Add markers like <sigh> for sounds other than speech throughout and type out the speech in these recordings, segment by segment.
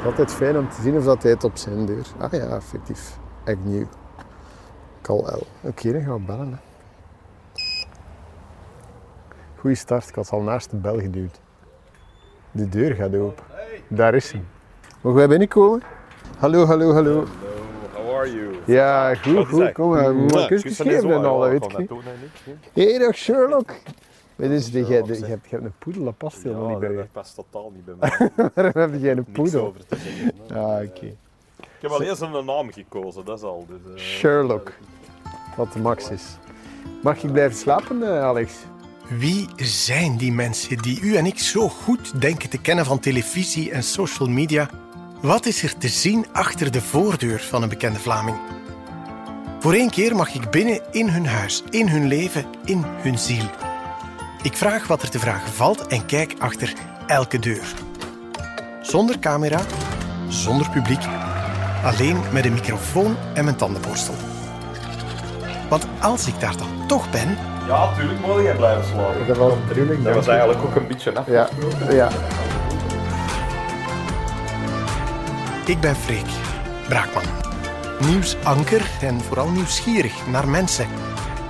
is altijd fijn om te zien of dat hij het op zijn deur. Ah ja, effectief. Agnew. Call L. Oké, dan gaan we bellen. Hè. Goeie start. Ik had al naast de bel geduwd. De deur gaat open. Daar is hij. Mogen wij binnenkomen? Hallo, hallo, hallo. How are you? Ja, goed, goed. Kom maar. Kusjes geven en al, dat weet ik. Hé, dag Sherlock. Je, hebt, je hebt een poedel, dat past helemaal Ja, niet bij je. dat past totaal niet bij <laughs> mij. Waarom heb jij een poedel? over te zeggen. hè. <laughs> Ah, Eh, oké. Ik heb al eens een naam gekozen, dat is al. Dus, eh, Sherlock. Wat de max is. Mag ik blijven slapen, eh, Alex? Wie zijn die mensen die u en ik zo goed denken te kennen van televisie en social media? Wat is er te zien achter de voordeur van een bekende Vlaming? Voor één keer mag ik binnen in hun huis, in hun leven, in hun ziel. Ik vraag wat er te vragen valt en kijk achter elke deur. Zonder camera, zonder publiek, alleen met een microfoon en mijn tandenborstel. Want als ik daar dan toch ben, Ja, tuurlijk moet jij blijven slapen. Dat was bedoeling. Dat was eigenlijk ook een beetje af. Ja, ja. Ik ben Freek Braakman. Nieuwsanker en vooral nieuwsgierig naar mensen.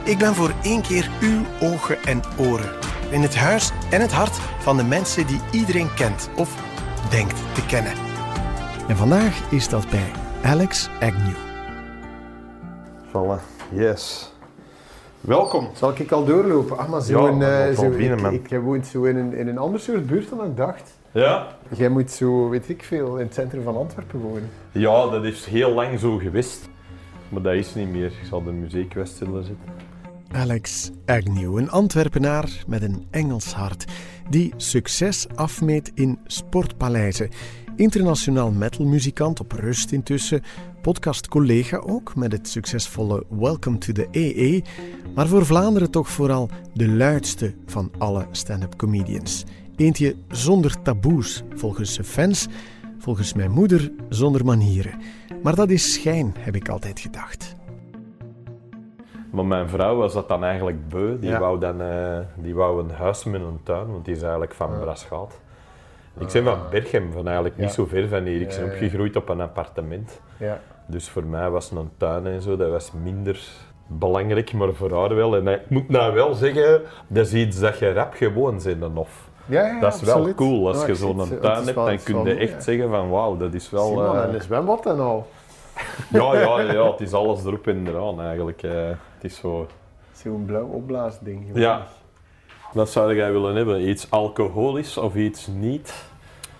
Ik ben voor één keer uw ogen en oren. In het huis en het hart van de mensen die iedereen kent of denkt te kennen. En vandaag is dat bij Alex Agnew. Voilà, yes. Welkom. Zal ik al doorlopen? Ah, maar zo Ja, een, eh, zo, binnen, ik, man. ik, jij woont zo in een, in een ander soort buurt dan ik dacht. Ja? Jij moet zo, weet ik veel, in het centrum van Antwerpen wonen. Ja, dat is heel lang zo geweest. Maar dat is niet meer. Ik zal de muziekquest zullen zitten. Alex Agnew, een Antwerpenaar met een Engels hart, die succes afmeet in sportpaleizen. Internationaal metalmuzikant op rust intussen, podcastcollega ook met het succesvolle Welcome to the AA, maar voor Vlaanderen toch vooral de luidste van alle stand-up comedians. Eentje zonder taboes, volgens zijn fans, volgens mijn moeder zonder manieren. Maar dat is schijn, heb ik altijd gedacht. Maar mijn vrouw was dat dan eigenlijk beu. Die, Ja. wou, dan, eh, die wou een huis met een tuin, want die is eigenlijk van Ja. Braschaat. Ik ben van Berchem, van eigenlijk niet zo ver van hier. Ik ben opgegroeid op een appartement. Ja. Dus voor mij was een tuin en zo, dat was minder belangrijk, maar voor haar wel. En ik moet nou wel zeggen, dat is iets dat je rap gewoon dan of. Ja, ja, Dat is wel cool. Als Ja, je zie zo'n tuin hebt, dan kun je echt zeggen van wauw, dat is wel... Simon, eh, en een zwembad en al. <laughs> ja, ja, ja, het is alles erop en eraan eigenlijk. eh. het is zo... Zo'n blauw opblaasding. Ja. Wat zou jij willen hebben? Iets alcoholisch of iets niet?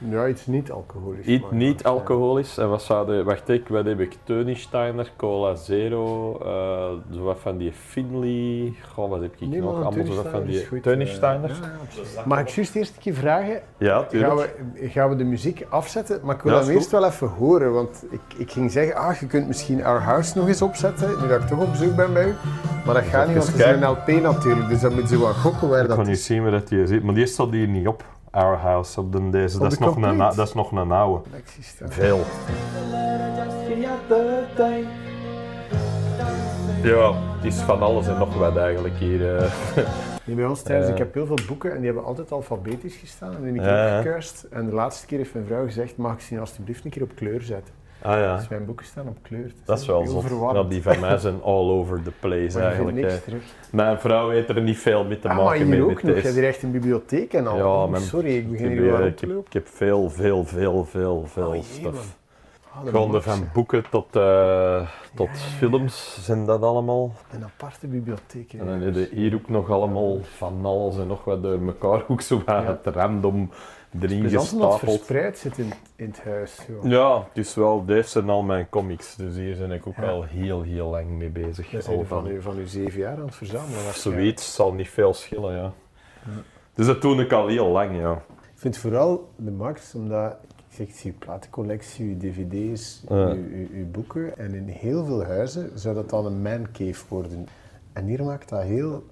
Ja, iets niet alcoholisch. Iets maar- niet alcoholisch. En wat zou de... Wacht, ik, wat heb ik? Teunsteiner, Cola Zero, eh, zo wat van die Finley... Goh, wat heb ik Nee, nog? maar Allemaal zo wat van die goed, Teunsteiner. eh, ja, ja, absoluut. Mag ik juist eerst een keer vragen? Ja, Gaan tuurlijk. we, gaan we de muziek afzetten? Maar ik wil Ja, dan eerst wel even horen. Want ik, ik ging zeggen, ah, je kunt misschien Our House nog eens opzetten. Nu dat ik toch op zoek ben bij u. Maar dat gaat niet, want het is een LP natuurlijk. Dus dan moet je wel gokken waar Ik kan niet zien waar dat hier zit, maar die staat hier niet op. Our House, op de, deze. Op Dat de is, nog een, dat is nog een oude. Veel. Ja, het is van alles en nog wat eigenlijk hier. eh. <laughs> Nee, bij ons thuis, Eh. ik heb heel veel boeken en die hebben altijd alfabetisch gestaan. En die heb ik opgekuist. En de laatste keer heeft mijn vrouw gezegd, mag ik ze alsjeblieft een keer op kleur zetten? Ah ja, Dus mijn boeken staan op kleur. dat is wel zo. Ja, die van mij zijn all over the place Maar eigenlijk. niks eh. terug. Mijn vrouw heeft er niet veel mee te Ah, maar maken hier mee ook nog. Je hebt hier echt een bibliotheek en al. Ja, Oh, maar- sorry, ik Ik begin hier wel eh, ik, te heb, lopen. ik heb veel, veel, veel, veel, veel, Oh, veel jee, stof. Ah, Gewoon van boeken tot, eh, tot Ja, films zijn dat allemaal. Een aparte bibliotheek. hè. En dan heb je hier ook nog allemaal van alles en nog wat door elkaar ook zo wat random erin het gestapeld. verspreid zit in, in het huis. zo. Ja, het is wel, deze zijn al mijn comics, dus hier ben ik ook Ja. al heel, heel lang mee bezig. Dat zijn van, u, van uw zeven jaar aan het verzamelen. Zoiets zal niet veel schillen, ja. Dus dat doe ik al heel lang, ja. Ik vind vooral de max, omdat ik zeg, ik zie uw platencollectie, uw dvd's, Ja. uw, uw, uw boeken. En in heel veel huizen zou dat dan een mancave worden. En hier maakt dat heel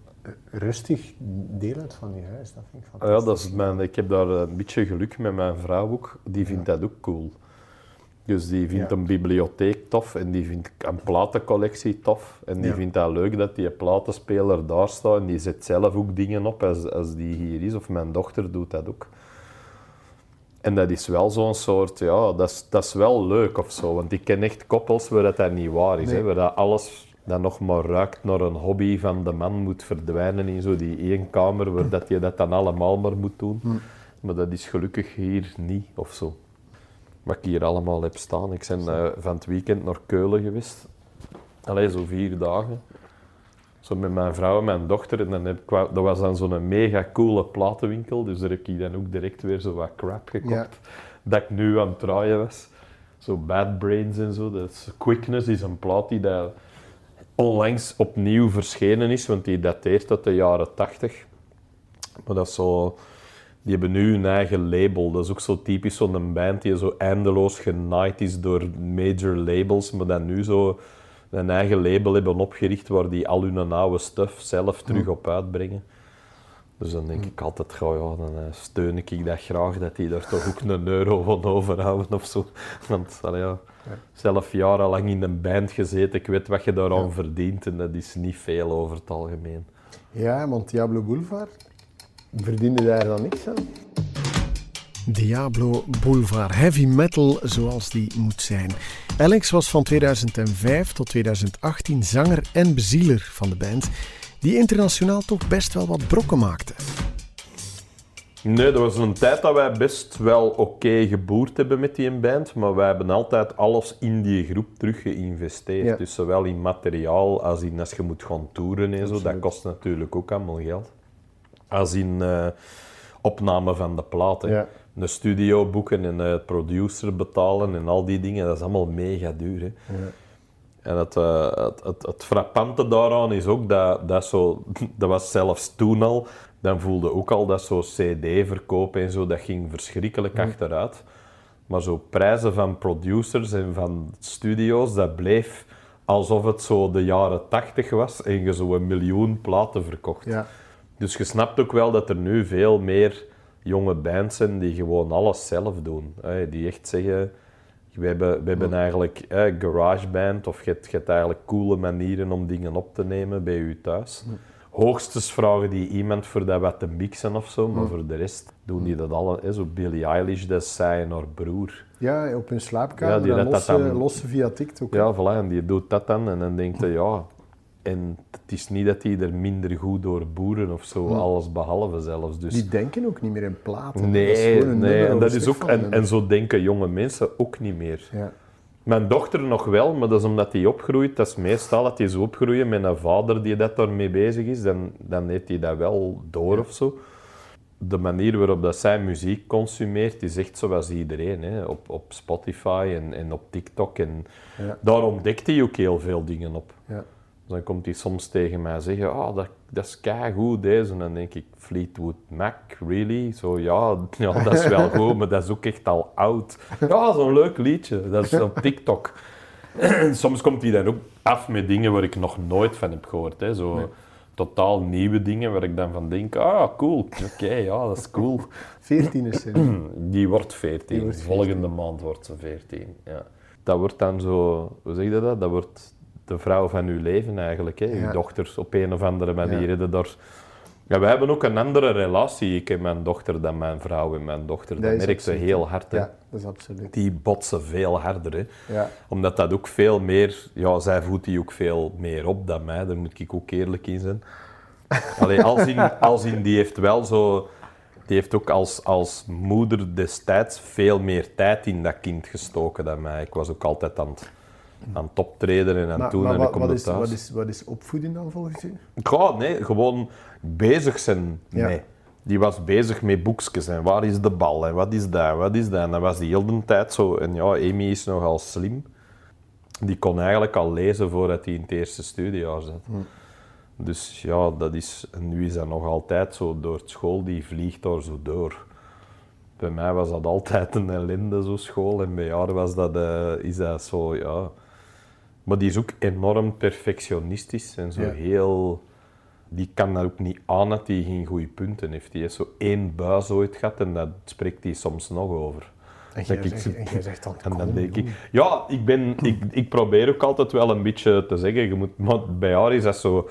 rustig deel uit van je huis. Dat vind ik fantastisch. Ja, dat is mijn, ik heb daar een beetje geluk met mijn vrouw ook. Die vindt dat ook cool. Dus die vindt Ja. een bibliotheek tof en die vindt een platencollectie tof. En die Ja. vindt dat leuk dat die platenspeler daar staat en die zet zelf ook dingen op als, als die hier is. Of mijn dochter doet dat ook. En dat is wel zo'n soort, ja, dat is, dat is wel leuk of zo. Want ik ken echt koppels waar dat, dat niet waar is. Nee. Hè, waar dat alles dat nog maar ruikt naar een hobby van de man moet verdwijnen in zo die één kamer waar dat je dat dan allemaal maar moet doen. Hm. Maar dat is gelukkig hier niet of zo. Wat ik hier allemaal heb staan. Ik ben eh, van het weekend naar Keulen geweest. Allee, zo vier dagen. Zo met mijn vrouw en mijn dochter. En dan heb ik, dat was dan zo'n mega coole platenwinkel. Dus daar heb ik dan ook direct weer zo wat crap gekocht. Ja. Dat ik nu aan het draaien was. Zo Bad Brains en zo. Dat is, Quickness is een plaat die dat onlangs opnieuw verschenen is. Want die dateert uit de jaren 80. Maar dat is zo... Die hebben nu een eigen label. Dat is ook zo typisch zo'n band die zo eindeloos genaaid is door major labels, maar dan nu zo een eigen label hebben opgericht waar die al hun oude stuff zelf terug op uitbrengen. Dus dan denk ik altijd, goh, ja, dan eh, steun ik dat graag, dat die daar toch ook een euro van overhouden of zo. <laughs> Want allee, ja, zelf jarenlang in een band gezeten, ik weet wat je daaraan verdient en dat is niet veel over het algemeen. Ja, want Diablo Boulevard verdiende daar dan niks aan. Diablo Boulevard, heavy metal zoals die moet zijn. Alex was van 2005 tot 2018 zanger en bezieler van de band, die internationaal toch best wel wat brokken maakte. Nee, dat was een tijd dat wij best wel oké geboerd hebben met die band, maar wij hebben altijd alles in die groep terug geïnvesteerd. Ja. Dus zowel in materiaal als in als je moet gaan toeren en zo, dat kost natuurlijk ook allemaal geld. Als in eh, opname van de platen. Ja. Een studio boeken en eh producer betalen en al die dingen, dat is allemaal mega duur. Hè. En het, eh, het, het, het frappante daaraan is ook dat, dat zo, dat was zelfs toen al, dan voelde ook al dat zo CD-verkoop en zo, dat ging verschrikkelijk achteruit. Maar zo prijzen van producers en van studio's, dat bleef alsof het zo de jaren tachtig was en je zo een miljoen platen verkocht. Ja. Dus je snapt ook wel dat er nu veel meer jonge bands zijn die gewoon alles zelf doen. Die echt zeggen, we hebben, we hebben eigenlijk hè, GarageBand of je hebt, je hebt eigenlijk coole manieren om dingen op te nemen bij je thuis. Hoogstens vragen die iemand voor dat wat te mixen of zo, maar voor de rest doen die dat alle. Hè, zo Billie Eilish, dat zij en haar broer. Ja, op hun slaapkamer, Ja, die dat dan- via TikTok. Ja, voilà, en die doet dat dan en dan denkt hij, ja... En het is niet dat die er minder goed door boeren of zo, alles behalve zelfs. Dus Die denken ook niet meer in platen. Dat Nee, een nee. En, dat is ook, en, en zo denken jonge mensen ook niet meer. Ja. Mijn dochter nog wel, maar dat is omdat die opgroeit. Dat is meestal dat die zo opgroeien met een vader die dat daarmee bezig is. Dan, dan heeft hij dat wel door of zo. De manier waarop dat zij muziek consumeert is echt zoals iedereen. Hè. Op, op Spotify en, en op TikTok. En Ja. Daar ontdekt hij ook heel veel dingen op. Ja. Dan komt hij soms tegen mij zeggen, ah, dat, dat is keigoed deze. En dan denk ik, Fleetwood Mac, really? Zo, ja, <laughs> ja, dat is wel <laughs> goed, maar dat is ook echt al oud. Ja, zo'n leuk liedje, dat is op TikTok. <clears throat> Soms komt hij dan ook af met dingen waar ik nog nooit van heb gehoord. Hè. Zo totaal nieuwe dingen waar ik dan van denk, ah, cool, oké, ja, dat is cool. <clears throat> 14 is ze. <clears throat> Die wordt 14. Die wordt Volgende maand wordt ze 14. Ja. Dat wordt dan zo, hoe zeg je dat? Dat wordt de vrouw van uw leven eigenlijk. Hè? Ja. Uw dochter op een of andere manier. Ja. dat daar- Ja, wij hebben ook een andere relatie, ik en mijn dochter, dan mijn vrouw en mijn dochter. Dat, Dat merk ze heel hard. Hè? Ja, dat is absoluut. Die botsen veel harder. Hè? Ja. Omdat dat ook veel meer... Ja, zij voedt die ook veel meer op dan mij. Daar moet ik ook eerlijk in zijn. <laughs> Allee, als, in, als in, die heeft wel zo... Die heeft ook als, als moeder destijds veel meer tijd in dat kind gestoken dan mij. Ik was ook altijd aan het, aan het optreden en aan Maar, doen maar en wat, wat, is, wat, is, wat is opvoeding dan volgens u? Ja, nee, gewoon bezig zijn. Ja. Nee. Die was bezig met boekjes en waar is de bal en wat is dat, wat is dat. En dan was die heel de tijd zo. En ja, Amy is nogal slim. Die kon eigenlijk al lezen voordat hij in het eerste studiejaar zat. Dus ja, dat is, en nu is dat nog altijd zo door het school, die vliegt daar zo door. Bij mij was dat altijd een ellende, zo school. En bij haar was dat, eh, is dat zo, ja... Maar die is ook enorm perfectionistisch en zo Ja. heel... Die kan daar ook niet aan dat hij geen goede punten heeft. Die heeft zo één buis ooit gehad en dat spreekt hij soms nog over. En Dat jij ik zegt, zo- en jij zegt dan, En dan denk ik... Ja, ik, ben, ik, ik probeer ook altijd wel een beetje te zeggen. Je moet, maar bij haar is dat zo...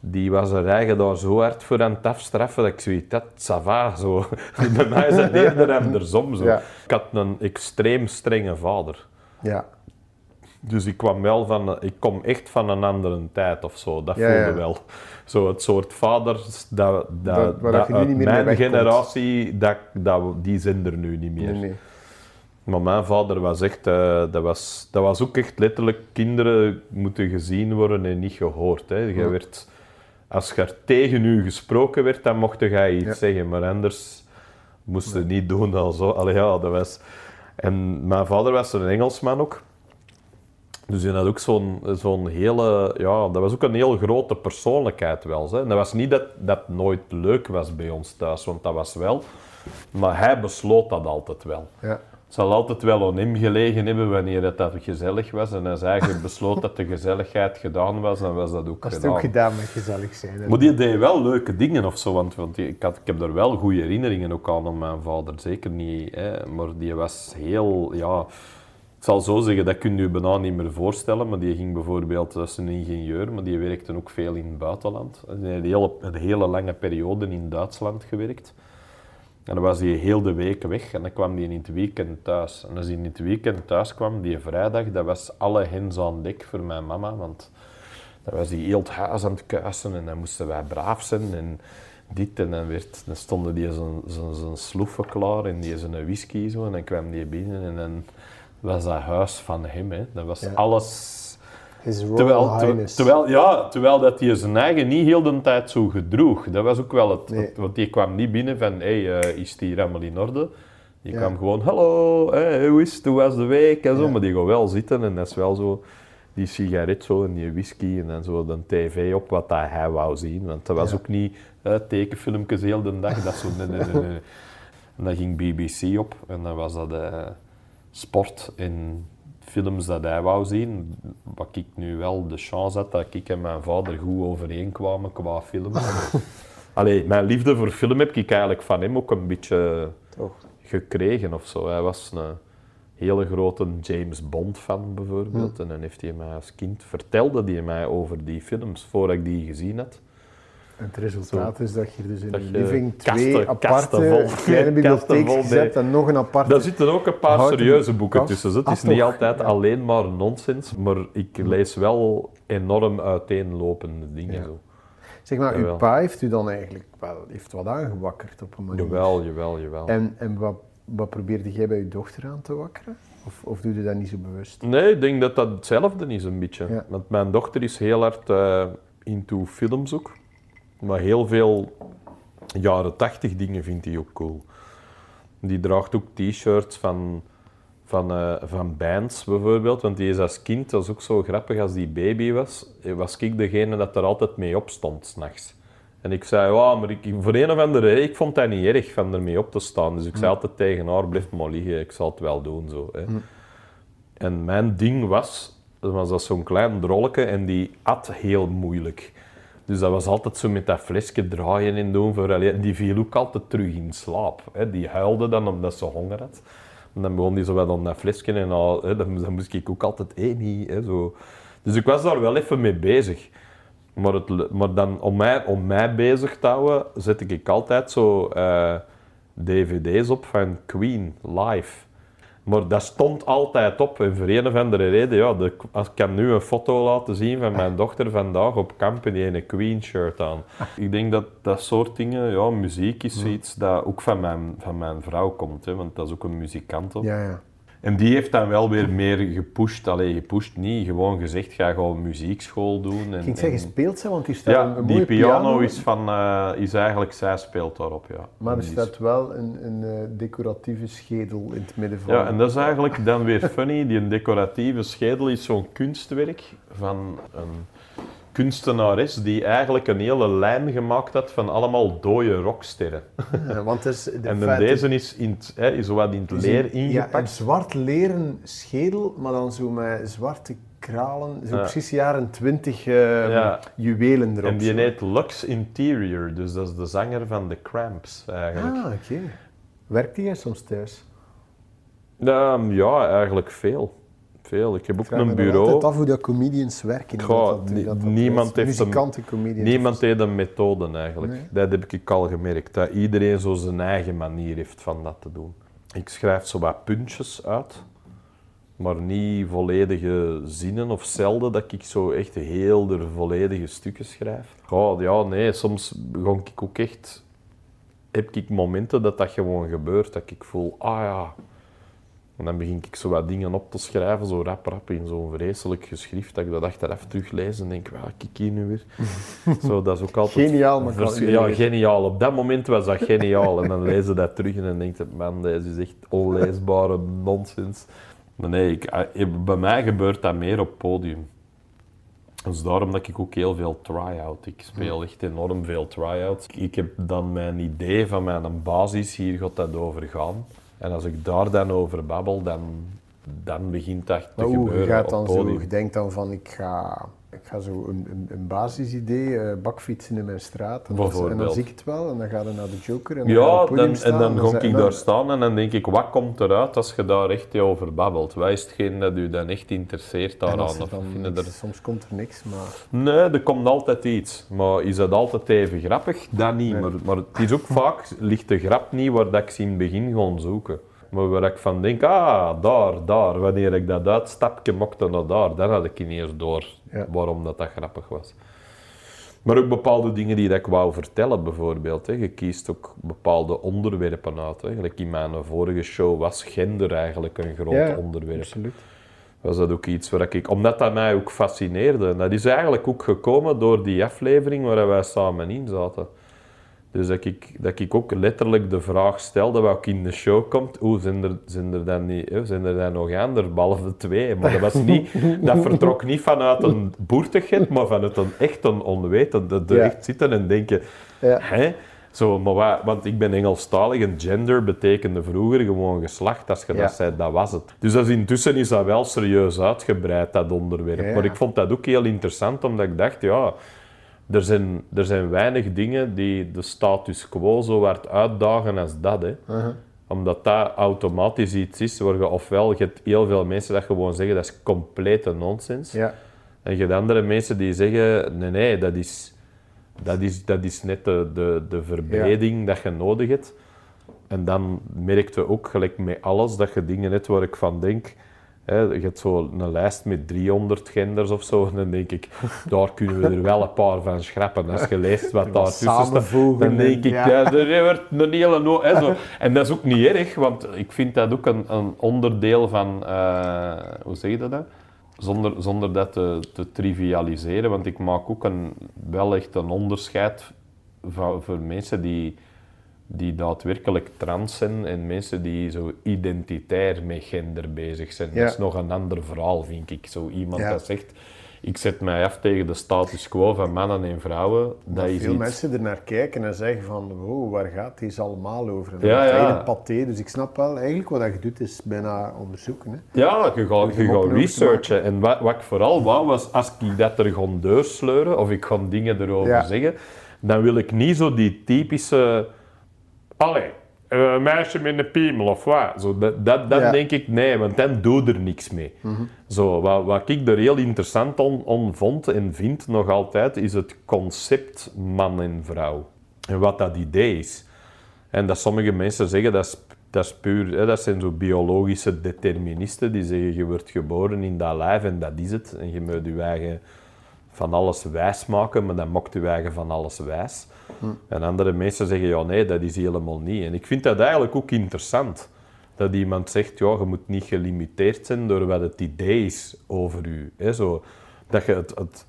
die was er eigen daar zo hard voor aan het afstraffen dat ik zoiets had, ça zo. <laughs> Bij mij is het eerder andersom zo. Ja. Ik had een extreem strenge vader. Ja. Dus ik kwam wel van, ik kom echt van een andere tijd of zo. Dat Ja, voelde ja. wel. Zo het soort vaders dat, dat, dat nu uit niet meer mee mijn generatie, dat, dat, die zijn er nu niet meer. Nee, nee. Maar mijn vader was echt, eh, dat, was, dat was ook echt letterlijk, kinderen moeten gezien worden en niet gehoord. Hè. Je werd, als er tegen u gesproken werd, dan mocht je iets Ja. zeggen, maar anders moest je niet doen al zo. Allee, ja, dat was... En mijn vader was een Engelsman ook. Dus hij had ook zo'n zo'n hele... Ja, dat was ook een heel grote persoonlijkheid wel. Hè. En dat was niet dat dat nooit leuk was bij ons thuis, want dat was wel. Maar hij besloot dat altijd wel. Ja. Het zal altijd wel aan hem gelegen hebben wanneer het dat gezellig was. En als hij besloot dat de gezelligheid gedaan was, dan was dat ook Dat is het gedaan. ook gedaan met gezellig zijn. Maar die deed wel leuke dingen of zo, want, want ik, had, ik heb er wel goede herinneringen ook aan aan mijn vader. Zeker niet, hè, maar die was heel, ja... Ik zal zo zeggen, dat kun je je bijna niet meer voorstellen, maar die ging bijvoorbeeld, dat een ingenieur, maar die werkte ook veel in het buitenland. En die heeft een hele, lange periode in Duitsland gewerkt. En dan was hij heel de week weg en dan kwam hij in het weekend thuis. En als hij in het weekend thuis kwam, die vrijdag, dat was alle hens aan dek voor mijn mama, want dan was hij heel het huis aan het kuisen en dan moesten wij braaf zijn en dit. En dan, werd, dan stonden die zijn sloeven klaar en die zijn whisky zo en dan kwam die binnen en dan was dat huis van hem. Hè. Dat was Ja. alles... Terwijl, terwijl, ja, terwijl dat hij zijn eigen niet heel de tijd zo gedroeg. Dat was ook wel het... Nee. het- want die kwam niet binnen van, hey, eh, is hier allemaal in orde? Die Ja. kwam gewoon, hallo, hey, hoe is het, hoe was de week? En zo. Ja. Maar die gaat wel zitten en dat is wel zo... Die sigaret zo en die whisky en dan zo de tv op wat dat hij wou zien. Want dat was Ja. ook niet eh, tekenfilmpjes heel de dag. Dat zo, nee, nee, nee. <laughs> En dan ging BBC op en dan was dat eh, sport en films dat hij wou zien. Wat ik nu wel de chance had dat ik en mijn vader goed overeenkwamen qua films. <laughs> Allee, mijn liefde voor film heb ik eigenlijk van hem ook een beetje Toch. gekregen of zo. Hij was een hele grote James Bond fan bijvoorbeeld. En dan heeft hij mij als kind vertelde hij mij over die films voordat ik die gezien had. En het resultaat is dat je dus in Dat je living twee kasten aparte vol- <laughs> kleine <laughs> kasten vol bibliotheekjes bij- hebt en nog een aparte... Daar zitten ook een paar serieuze boeken kast. tussen. Het Ah, is niet altijd Ja. alleen maar nonsens, maar ik lees wel enorm uiteenlopende dingen. Ja. Zo. Zeg maar, Jawel. uw pa heeft u dan eigenlijk wel heeft wat aangewakkerd op een manier. Jawel, jawel, jawel. En, en wat, wat probeerde jij bij uw dochter aan te wakkeren? Of, of doe je dat niet zo bewust? Nee, ik denk dat dat hetzelfde is een beetje. Ja. Want mijn dochter is heel hard eh, into films ook. Maar heel veel jaren tachtig dingen vindt hij ook cool. Die draagt ook t-shirts van, van, eh, van bands bijvoorbeeld. Want die is als kind, dat is ook zo grappig, als die baby was, was ik degene dat er altijd mee op stond s'nachts. En ik zei, ja, maar ik, voor een of andere reden, ik vond dat niet erg van ermee op te staan. Dus ik zei altijd tegen haar, blijf maar liggen, ik zal het wel doen. Zo, hè. En mijn ding was, dat was dat zo'n klein drolletje en die at heel moeilijk. Dus dat was altijd zo met dat flesje draaien en doen. Voor, allee, die viel ook altijd terug in slaap. Hè. Die huilde dan omdat ze honger had. En dan begon die zo wat aan dat flesje en al, hè, dan, moest ik ook altijd één. Dus ik was daar wel even mee bezig. Maar, het, maar dan, om mij, mij bezig te houden, zet ik altijd zo eh, dvd's op van Queen live. Maar dat stond altijd op. En voor een of andere reden, ja, de, als ik kan nu een foto laten zien van mijn dochter vandaag op kamp en die een Queen-shirt aan. <laughs> Ik denk dat dat soort dingen, ja, muziek is zoiets dat ook van mijn, van mijn vrouw komt, hè, want dat is ook een muzikant. Ook. Ja, ja. En die heeft dan wel weer meer gepusht. Allee, gepusht niet, gewoon gezegd, ga gewoon muziekschool doen. En, Ik ging zeggen, en- speelt ze, want hier staat ja, een, die piano, is, van, eh, is eigenlijk, zij speelt daarop, ja. Maar er die staat wel een, een eh, decoratieve schedel in het midden van. Ja, en dat is eigenlijk dan weer funny. Die decoratieve schedel is zo'n kunstwerk van een kunstenares die eigenlijk een hele lijn gemaakt had van allemaal dode rocksterren. Ja, want <laughs> het is de En dan deze is, in hè, is wat in het leer Ja, een ingepakt. zwart leren schedel, maar dan zo met zwarte kralen. Zo Ja. precies jaren twintig eh, Ja. juwelen erop. En die heet Lux Interior, dus dat is de zanger van The Cramps eigenlijk. Ah, oké. Werkt die jij soms thuis? Ehm, ja, eigenlijk veel. Veel. Ik heb ook een bureau. altijd af hoe dat comedians werken. Goh, dat dat- dat niemand heeft een-. Niemand heeft een methode eigenlijk. Nee. Dat heb ik al gemerkt. Dat iedereen zo zijn eigen manier heeft van dat te doen. Ik schrijf zo wat puntjes uit, maar niet volledige zinnen of zelden dat ik zo echt heel de volledige stukken schrijf. Goh, ja, nee, soms begon ik ook echt... Heb ik momenten dat dat gewoon gebeurt, dat ik voel, ah ja... En dan begin ik zo wat dingen op te schrijven, zo rap rap in zo'n vreselijk geschrift, dat ik dat achteraf teruglees en denk, waar kijk hier nu weer? <laughs> zo, dat is ook altijd... Geniaal, maar vers- ik Ja, geniaal. Op dat moment was dat geniaal. En dan lees je dat terug en dan denk je, man, deze is echt onleesbare nonsens. Maar nee, ik, eh, bij mij gebeurt dat meer op podium. Dus daarom dat ik ook heel veel try-out. Ik speel echt enorm veel try-outs. Ik heb dan mijn idee van mijn basis, hier gaat dat over gaan. En als ik daar dan over babbel, dan, dan begint dat te gebeuren je gaat op dan zo, je denkt dan van ik ga, ik ga zo een, een, een basisidee, eh, bakfietsen in mijn straat. En dan, en dan zie ik het wel en dan ga je naar de Joker en dan Ja, dan, staan en dan ga ik dan- daar staan en dan denk ik, wat komt eruit als je daar echt over babbelt? Wat is hetgeen dat u dan echt interesseert daaraan? er Of dan vinden niks- er... Soms komt er niks, maar Nee, er komt altijd iets. Maar is dat altijd even grappig? Dat niet. Nee. Maar, maar het is ook vaak, ligt de grap niet waar dat ik ze in het begin gewoon zoeken. Maar waar ik van denk, ah, daar, daar. Wanneer ik dat uitstapje mocht naar daar, dan had ik ineens door Ja. waarom dat, dat grappig was. Maar ook bepaalde dingen die ik wou vertellen, bijvoorbeeld. Hè. Je kiest ook bepaalde onderwerpen uit. In mijn vorige show was gender eigenlijk een groot Ja, onderwerp absoluut. was dat ook iets waar ik... Omdat dat mij ook fascineerde. En dat is eigenlijk ook gekomen door die aflevering waar wij samen in zaten. Dus dat ik, dat ik ook letterlijk de vraag stelde, wat ook in de show komt, hoe zijn er, zijn er dan niet, hè, zijn er dan nog andere, behalve twee? Maar dat, was niet, dat vertrok niet vanuit een boertigheid, maar vanuit een echt een onwetende. Er Ja. echt zitten en denken, Ja. hè? Zo, maar wat, want ik ben Engelstalig en gender betekende vroeger gewoon geslacht. Als je Ja. dat zei, dat was het. Dus dat is, intussen is dat wel serieus uitgebreid, dat onderwerp. Maar ik vond dat ook heel interessant, omdat ik dacht, ja, er zijn, er zijn weinig dingen die de status quo zo hard uitdagen als dat. Hè. Uh-huh. Omdat dat automatisch iets is waar je ofwel, je hebt heel veel mensen dat gewoon zeggen, dat is complete nonsens. Ja. En je hebt andere mensen die zeggen, nee, nee, dat is, dat is, dat is net de, de, de verbreding dat je nodig hebt. En dan merkte ook, gelijk met alles, dat je dingen hebt waar ik van denk... Je hebt zo een lijst met 300 genders of zo, en dan denk ik, daar kunnen we er wel een paar van schrappen. Als je leest wat <laughs> daar tussen staat, dan denk en- ik, ja. ja, er wordt een hele... No zo. En dat is ook niet erg, want ik vind dat ook een, een onderdeel van... eh, hoe zeg je dat? dan? Zonder, zonder dat te, te trivialiseren, want ik maak ook een, wel echt een onderscheid voor, voor mensen die, die daadwerkelijk trans zijn en mensen die zo identitair met gender bezig zijn. Ja. Dat is nog een ander verhaal, vind ik. Zo iemand Ja. dat zegt, ik zet mij af tegen de status quo van mannen en vrouwen, dat, Dat is veel iets... mensen er naar kijken en zeggen van, wow, waar gaat deze allemaal over? En dan Ja, ja. een paté, dus ik snap wel, eigenlijk wat je doet is bijna onderzoeken. Hè. Ja, je gaat, je gaat researchen. En wat, wat ik vooral wou, was als ik dat er gewoon deursleuren, of ik ga dingen erover Ja. zeggen, dan wil ik niet zo die typische... Allee, een meisje met een piemel of wat. Zo, dat, dat, Ja. denk ik, nee, want dan doe er niks mee. Zo, wat, wat ik er heel interessant on, on vond en vind nog altijd, is het concept man en vrouw. En wat dat idee is. En dat sommige mensen zeggen, dat is, dat is puur, hè, dat zijn zo biologische deterministen die zeggen, je wordt geboren in dat lijf en dat is het. En je moet je eigen van alles wijs maken, maar dan mocht je eigen van alles wijs. En andere mensen zeggen, ja nee, dat is helemaal niet. En ik vind dat eigenlijk ook interessant. Dat iemand zegt, ja, je moet niet gelimiteerd zijn door wat het idee is over u. Zo, dat je het, het,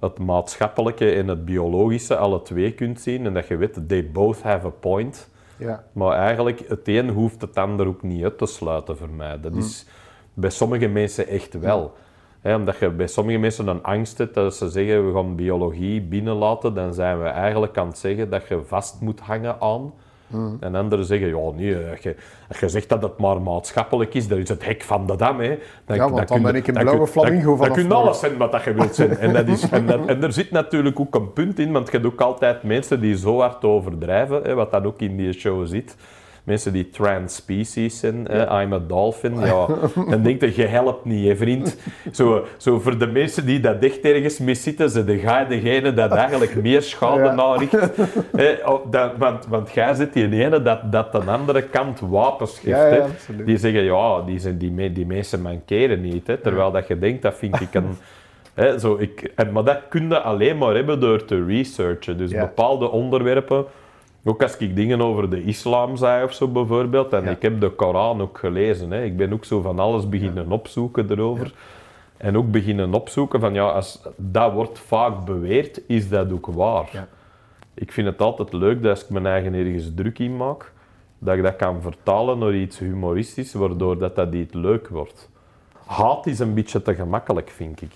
het maatschappelijke en het biologische alle twee kunt zien en dat je weet, they both have a point. Ja. Maar eigenlijk, het een hoeft het ander ook niet uit te sluiten voor mij. Dat is bij sommige mensen echt wel. Omdat je bij sommige mensen een angst hebt dat ze zeggen, we gaan biologie binnenlaten, dan zijn we eigenlijk aan het zeggen dat je vast moet hangen aan. En anderen zeggen, ja nee, als je, als je zegt dat het maar maatschappelijk is, dan is het hek van de dam. Hè. Dan, Ja, want dan ben ik een blauwe flamingo dan, dan kun je alles zijn wat dat je wilt zijn. En, dat is, en, dat- en er zit natuurlijk ook een punt in, want je hebt ook altijd mensen die zo hard overdrijven, hè, wat dan ook in die show zit. Mensen die trans-species zijn, I'm a dolphin, ja, <laughs> dan denk je, je helpt niet, hè, vriend. Zo, zo voor de mensen die dat echt ergens mis zitten, ze de ga degene dat eigenlijk meer schade Ja. <laughs> dat, want, want jij zit die ene dat, dat aan de andere kant wapens geeft. Ja, ja, hè. absoluut. Die zeggen, ja, die, zijn, die, me- die mensen mankeren niet. Hè. Terwijl dat je denkt, dat vind ik een... <laughs> Hè, zo, ik, en, maar dat kun je alleen maar hebben door te researchen. Dus bepaalde onderwerpen, ook als ik dingen over de islam zei of zo bijvoorbeeld, en Ja. ik heb de Koran ook gelezen. Hè. Ik ben ook zo van alles beginnen opzoeken erover. En ook beginnen opzoeken van, ja, als dat wordt vaak beweerd, is dat ook waar. Ik vind het altijd leuk dat als ik mijn eigen ergens druk in maak, dat ik dat kan vertalen naar iets humoristisch, waardoor dat, dat iets leuk wordt. Haat is een beetje te gemakkelijk, vind ik.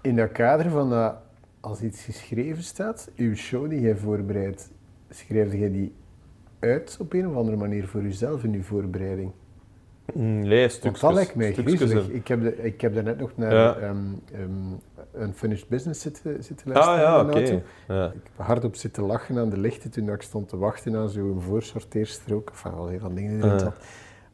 In dat kader van dat, als iets geschreven staat, uw show die jij voorbereidt, schrijf jij die uit op een of andere manier voor uzelf in uw voorbereiding? Mm, Nee, Want stukjes. dat lijkt mij griezelig. Ik heb, de, ik heb daarnet nog naar Ja. ehm, ehm, Unfinished Business zitten, zitten Ah luisteren. ja, in de oké. auto. Ja. Ik heb hardop zitten lachen aan de lichten toen ik stond te wachten aan zo'n voorsorteerstrook. Enfin, al heel veel dingen die erin Ja. zat.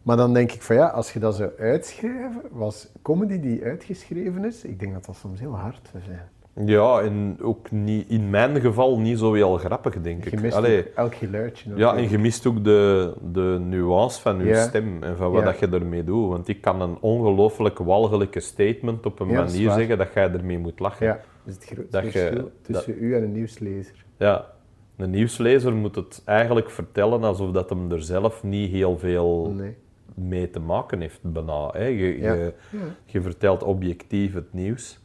Maar dan denk ik van ja, als je dat zou uitschrijven, was comedy die uitgeschreven is, ik denk dat dat soms heel hard zou zijn. Ja, en ook niet, in mijn geval niet zo heel grappig, denk ik. Allee, elk geluidje. ja, natuurlijk. en je mist ook de, de nuance van je stem en van wat dat je ermee doet. Want ik kan een ongelooflijk walgelijke statement op een Ja, manier zeggen dat jij ermee moet lachen. Ja, dat is het grootste Dat je- verschil tussen u en een nieuwslezer. Ja, een nieuwslezer moet het eigenlijk vertellen alsof dat hem er zelf niet heel veel Nee. mee te maken heeft, bijna. Hè. Je, Ja. je, je vertelt objectief het nieuws.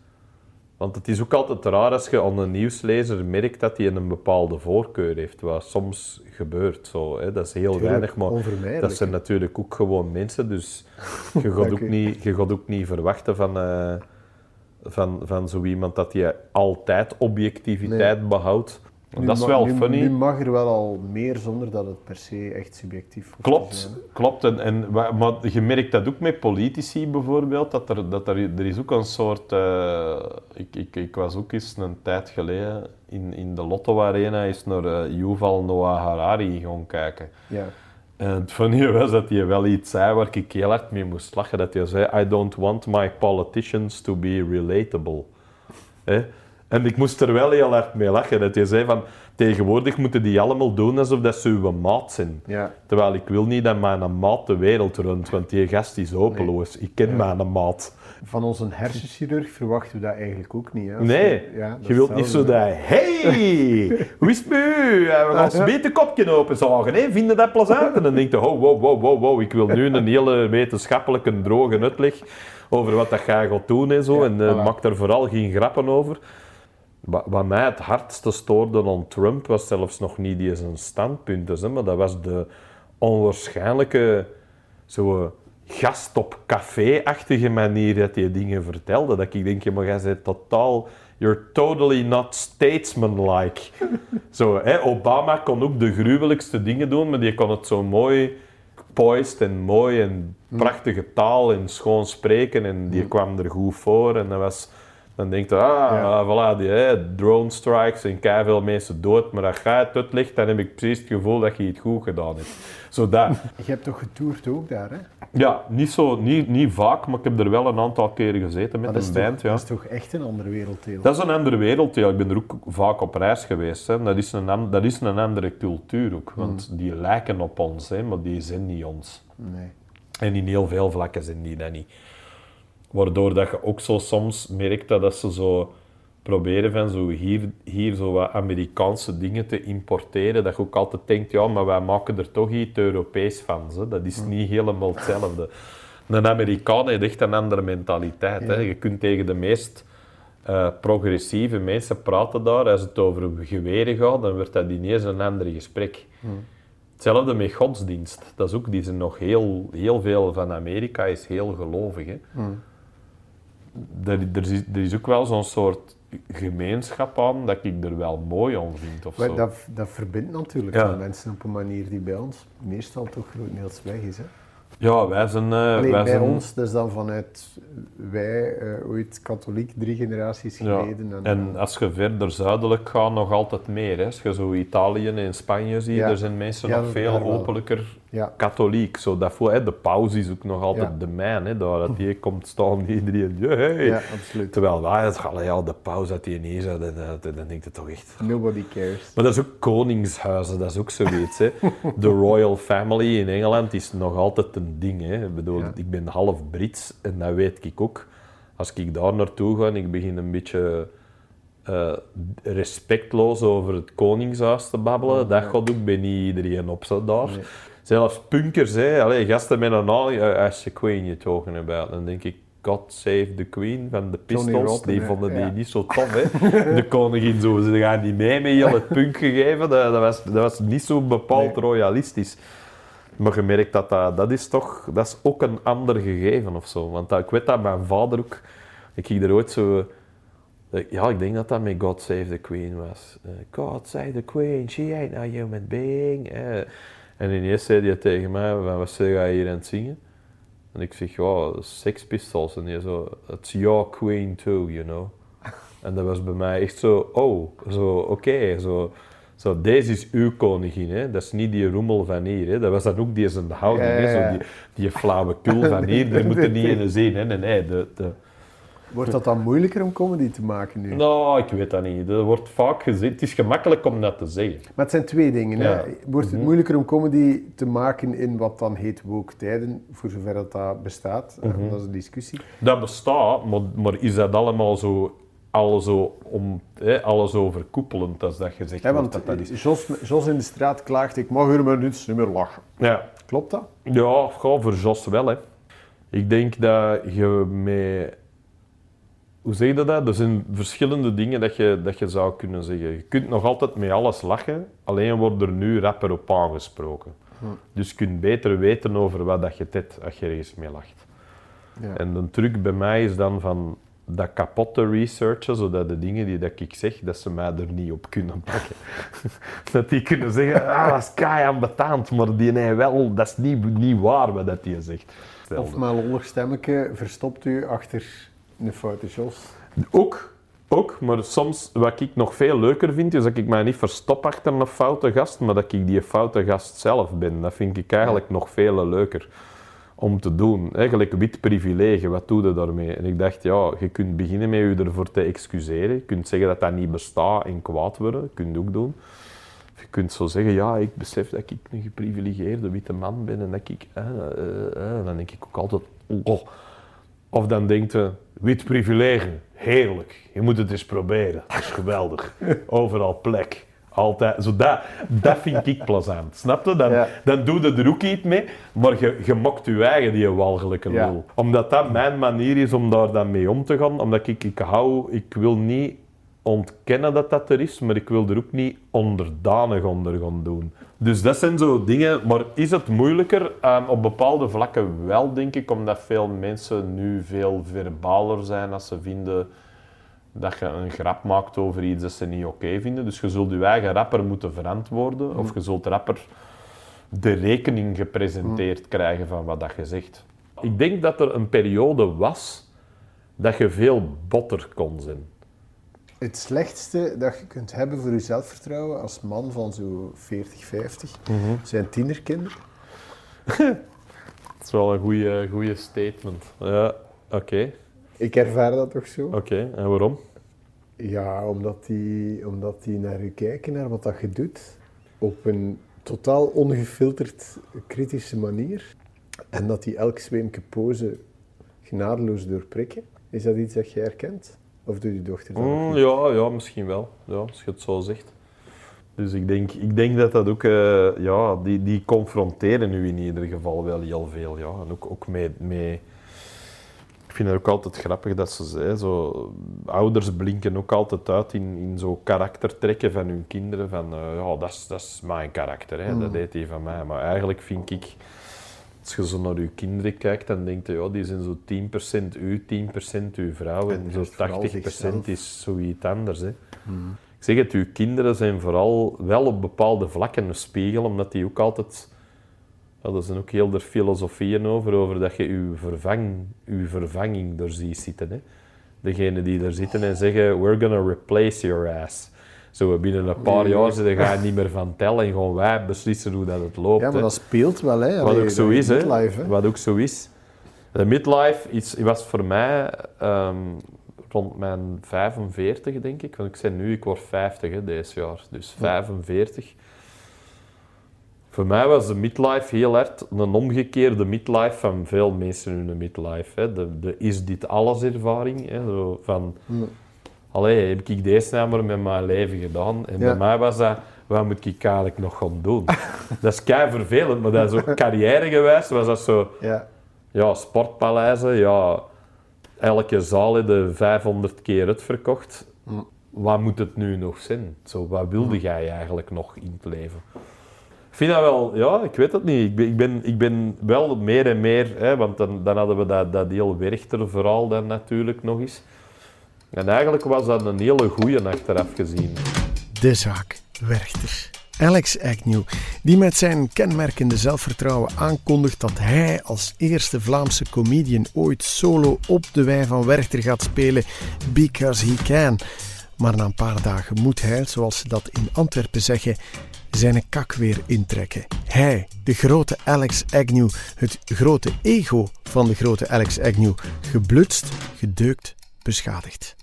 Want het is ook altijd raar als je aan een nieuwslezer merkt dat hij een bepaalde voorkeur heeft, wat soms gebeurt. Zo, hè. Dat is heel Tuurlijk, weinig, maar dat zijn natuurlijk ook gewoon mensen, dus <laughs> je gaat, ook, niet, je gaat ook niet verwachten van, eh, van, van zo iemand dat hij altijd objectiviteit behoudt. Nu dat is wel nu, funny. Nu mag er wel al meer zonder dat het per se echt subjectief te Klopt, klopt. En, en, maar je merkt dat ook met politici bijvoorbeeld, dat er, dat er, er is ook een soort... eh, ik, ik, ik was ook eens een tijd geleden in, in de Lotto Arena eens naar eh, Yuval Noah Harari gaan kijken. Ja. En het funny was dat hij wel iets zei waar ik heel hard mee moest lachen. Dat hij zei, I don't want my politicians to be relatable. Hè? En ik moest er wel heel hard mee lachen. Dat hij zei van, tegenwoordig moeten die allemaal doen alsof dat ze uw maat zijn. Ja. Terwijl ik wil niet dat mijn maat de wereld runt, want die gast is hopeloos. Ik ken mijn maat. Van onze hersenchirurg verwachten we dat eigenlijk ook niet. Hè? Nee, je- ja, je wilt niet zo dat... Hey, hoe is het met u? Eh, We gaan een beetje kopje openzagen. Hè? Vinden dat plezant? En dan denk je, oh, wow, wow, wow, wow. Ik wil nu een hele wetenschappelijke droge uitleg over wat dat gaat doen en zo. En eh, voilà. maak daar vooral geen grappen over. Wat, mij het hardste stoorde aan Trump was zelfs nog niet die zijn standpunten, hè, maar dat was de onwaarschijnlijke zo, gast op café-achtige manier dat hij dingen vertelde. Dat ik denk, ja, maar jij bent totaal... You're totally not statesman-like. <laughs> zo, hè, Obama kon ook de gruwelijkste dingen doen, maar die kon het zo mooi poised en mooi en prachtige taal en schoon spreken en die kwam er goed voor en dat was... Dan denkt je, ah, Ja. voilà, die hè, drone strikes en veel mensen dood, maar als jij het uitlegt, dan heb ik precies het gevoel dat je het goed gedaan hebt. Zo dat. <laughs> Je hebt toch getoerd ook daar, hè? Ja, niet, zo, niet, niet vaak, maar ik heb er wel een aantal keren gezeten met dat, een toch, band. Ja. dat is toch echt een andere werelddeel? Dat is een andere wereld. Ja. Ik ben er ook vaak op reis geweest. Hè. Dat, is een, dat is een andere cultuur ook. Want die lijken op ons, hè, maar die zijn niet ons. Nee. En in heel veel vlakken zijn die dat niet. Waardoor dat je ook zo soms merkt dat, ze zo proberen van zo hier, hier zo wat Amerikaanse dingen te importeren. Dat je ook altijd denkt, ja, maar wij maken er toch iets Europees van. Hè. Dat is niet helemaal hetzelfde. Een Amerikaan heeft echt een andere mentaliteit. Hè. Je kunt tegen de meest eh, progressieve mensen praten daar. Als het over geweren gaat, dan wordt dat ineens een ander gesprek. Hetzelfde met godsdienst. Dat is ook, die zijn nog heel, heel veel van Amerika is heel gelovig. Hè. Er, er, is, er is ook wel zo'n soort gemeenschap aan dat ik er wel mooi aan vind. Of zo. dat, dat verbindt natuurlijk Ja. wel mensen op een manier die bij ons meestal toch grotendeels weg is. Hè? Ja, wij zijn... Allee, wij bij zijn ons, dat is dan vanuit wij, eh, ooit katholiek, drie generaties Ja, geleden. En, En als je verder zuidelijk gaat, nog altijd meer. Hè. Als je zo Italië en Spanje ziet, Ja. er zijn mensen nog veel openlijker ja, katholiek. Zo, dat voel, hè, de paus is ook nog altijd Ja. de man. Hè, daar, dat die komt staan, iedereen... "Ja, hey." ja, absoluut. Terwijl wij, het, allee, ja, de paus dat die neer zat, dan, dan, dan denk je toch echt... Nobody cares. Maar dat is ook koningshuizen, dat is ook zoiets. Hè. <laughs> De royal family in Engeland is nog altijd een ding. Hè. Ik bedoel, Ja. ik ben half Brits en dat weet ik ook. Als ik daar naartoe ga en ik begin een beetje eh, respectloos over het koningshuis te babbelen, dat gaat ook bij niet iedereen op zo daar. Nee. Zelfs punkers, hè. Allee, gasten met een naam, as the queen you're talking about. Dan denk ik, God save the queen van de Pistols. Rotten, die vonden die Ja. niet zo tof, hè. <laughs> De koningin zo, ze gaan niet mee met heel het punk gegeven. Dat, dat, was, dat was niet zo bepaald Nee. royalistisch. Maar je merkt dat dat, dat is toch, dat is ook een ander gegeven of zo. Want dat, ik weet dat mijn vader ook, ik ging er ooit zo, eh, ja, ik denk dat dat met God Save the Queen was. Eh, God Save the Queen, she ain't a human being. eh. En ineens zei hij tegen mij, van, wat zeg jij hier aan het zingen? En ik zeg, ja, Sex Pistols. En hij zo, it's your queen too, you know. <laughs> En dat was bij mij echt zo, oh, zo, oké, zo, zo, deze is uw koningin, hè. Dat is niet die rommel van hier, hè. Dat was dan ook die zijn houding, Ja, ja, hè. Zo die, die flauwekul van <laughs> hier, daar moet er niet in zien, hè. Nee, nee, de, de, Wordt dat dan moeilijker om comedy te maken nu? nou, ik weet dat niet. Er wordt vaak gezegd, het is gemakkelijk om dat te zeggen. Maar het zijn twee dingen. Ja. Hè. Wordt het moeilijker om comedy te maken in wat dan heet woke tijden, voor zover dat, dat bestaat? Eh, Dat is een discussie. Dat bestaat, maar, maar is dat allemaal zo, alles, zo om, hè, alles overkoepelend als dat gezegd Ja, wordt want dat dat is? Jos, Jos in de straat klaagt, ik mag er maar niet meer lachen. Ja, Klopt dat? Ja, voor Jos wel. Hè. Ik denk dat je met... Hoe zeg je dat? Er zijn verschillende dingen dat je, dat je zou kunnen zeggen. Je kunt nog altijd met alles lachen, alleen wordt er nu rapper op aangesproken. Dus je kunt beter weten over wat dat je hebt als je ergens mee lacht. Ja. En de truc bij mij is dan van dat kapotte researchen, zodat de dingen die dat ik zeg, dat ze mij er niet op kunnen pakken. <laughs> dat die kunnen zeggen, ah, dat is kei ambetant, maar die nee, wel, dat is niet, niet waar wat dat die zegt. Of mijn lollig stemmetje verstopt u achter een foute Jos. Ook, ook, maar soms wat ik nog veel leuker vind, is dat ik mij niet verstop achter een foute gast, maar dat ik die foute gast zelf ben. Dat vind ik eigenlijk nog veel leuker om te doen. Eigenlijk wit privilege, wat doe je daarmee? En ik dacht, ja, je kunt beginnen met je ervoor te excuseren. Je kunt zeggen dat dat niet bestaat en kwaad worden. Dat kun je ook doen. Of je kunt zo zeggen, ja, ik besef dat ik een geprivilegeerde witte man ben en dat ik... eh, eh, eh. Dan denk ik ook altijd, oh. Of dan denkt je, wit privilege, heerlijk. Je moet het eens proberen. Dat is geweldig. <laughs> Overal plek. Altijd. Zo dat, dat vind ik plezant. Snap je? Dan, Ja. dan doe je er ook iets mee, maar je, je mokt je eigen die walgelijke Ja. lul. Omdat dat mijn manier is om daar dan mee om te gaan. Omdat ik, ik hou, ik wil niet ontkennen dat dat er is, maar ik wil er ook niet onderdanig onder gaan doen. Dus dat zijn zo dingen, maar is het moeilijker? Ehm, op bepaalde vlakken wel, denk ik, omdat veel mensen nu veel verbaler zijn als ze vinden dat je een grap maakt over iets dat ze niet oké vinden. Dus je zult je eigen rapper moeten verantwoorden, of je zult rapper de rekening gepresenteerd krijgen van wat dat je zegt. Ik denk dat er een periode was dat je veel botter kon zijn. Het slechtste dat je kunt hebben voor je zelfvertrouwen als man van zo 40, 50 zijn tienerkinderen. Dat is wel een goede, goede statement. Ja, oké. Ik ervaar dat toch zo. Oké, en waarom? Ja, omdat die, omdat die naar je kijken, naar wat dat je doet, op een totaal ongefilterd kritische manier. En dat die elk zweemke pose genadeloos doorprikken. Is dat iets dat je herkent? Of doet je dochter dat Mm, ja, ja, misschien wel. Ja, als je het zo zegt. Dus ik denk, ik denk dat dat ook... eh, ja, die, die confronteren nu in ieder geval wel heel veel. Ja. En ook, ook met, met... Ik vind het ook altijd grappig dat ze zei, zo... Ouders blinken ook altijd uit in, in zo karaktertrekken van hun kinderen. Van, eh, ja, dat is, dat is mijn karakter, hè. dat deed hij van mij. Maar eigenlijk vind ik... Als je zo naar je kinderen kijkt, dan denk je, ja, die zijn zo 10% u, 10% uw vrouw. En, En zo rest vooral 80% zichzelf. is zoiets anders. Hè. Ik zeg het, uw kinderen zijn vooral wel op bepaalde vlakken een spiegel, omdat die ook altijd Ja, er zijn ook heel veel filosofieën over, over dat je je, vervang, je vervanging er ziet zitten. Hè. Degene die er zitten en zeggen, we're gonna replace your ass. Zo binnen een paar jaar zitten ga je niet meer van tellen en gewoon wij beslissen hoe dat het loopt. Ja, maar dat speelt wel, hè. Wat ook zo is, hè. Wat ook zo is. De midlife is, was voor mij ehm, rond mijn 45, denk ik. Want ik zei nu, ik word 50 hè, deze jaar. Dus 45. Voor mij was de midlife heel hard een omgekeerde midlife van veel mensen in hun midlife. Hè. De, de is dit alles ervaring. Hè. Zo van. Allee, heb ik deze maar met mijn leven gedaan? En Ja. bij mij was dat, wat moet ik eigenlijk nog gaan doen? <laughs> dat is kei vervelend, maar dat is ook carrièregewijs was dat zo... Ja. Ja, sportpaleizen, ja, elke zaal de 500 keer het verkocht. Mm. Wat moet het nu nog zijn? Zo, wat wilde jij eigenlijk nog in het leven? Ik vind dat wel, ja, ik weet het niet. Ik ben, ik ben, ik ben wel meer en meer, hè, want dan, dan hadden we dat, dat heel Werchter-verhaal dan natuurlijk nog eens. En eigenlijk was dat een hele goeie achteraf gezien. De zaak Werchter. Alex Agnew, die met zijn kenmerkende zelfvertrouwen aankondigt dat hij als eerste Vlaamse comedian ooit solo op de wei van Werchter gaat spelen, because he can. Maar na een paar dagen moet hij, zoals ze dat in Antwerpen zeggen, zijn kak weer intrekken. Hij, de grote Alex Agnew, het grote ego van de grote Alex Agnew, geblutst, gedeukt, beschadigd.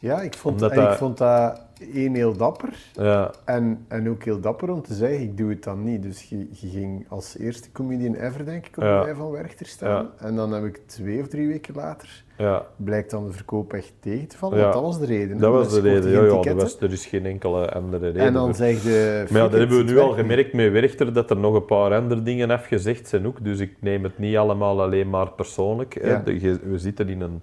Ja, ik vond, en ik dat- vond dat één heel dapper. Ja, En, en ook heel dapper om te zeggen, ik doe het dan niet. Dus je, je ging als eerste comedian ever, denk ik, op Ja. de rij van Werchter staan. En dan heb ik twee of drie weken later, ja. blijkt dan de verkoop echt tegen te vallen. Want dat was de reden. Dat was de reden. Ja, ja, er, was, er is geen enkele andere reden. En dan zeg je... Maar ja, dat hebben we nu al gemerkt. met Werchter, dat er nog een paar andere dingen afgezegd zijn ook. Dus ik neem het niet allemaal alleen maar persoonlijk. hè. We zitten in een,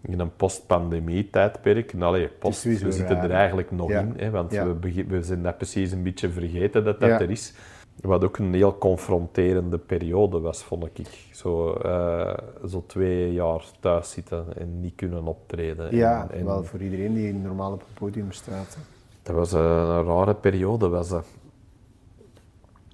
in een post-pandemie-tijdperk. Nou, Allee, post, we zitten raar, er eigenlijk nog Ja. in. Hè, want Ja. we, we zijn dat precies een beetje vergeten dat dat Ja. er is. Wat ook een heel confronterende periode was, vond ik. Zo, eh, zo twee jaar thuis zitten en niet kunnen optreden. Ja, en, en wel voor iedereen die normaal op een podium staat. Dat was een, een rare periode. Was dat.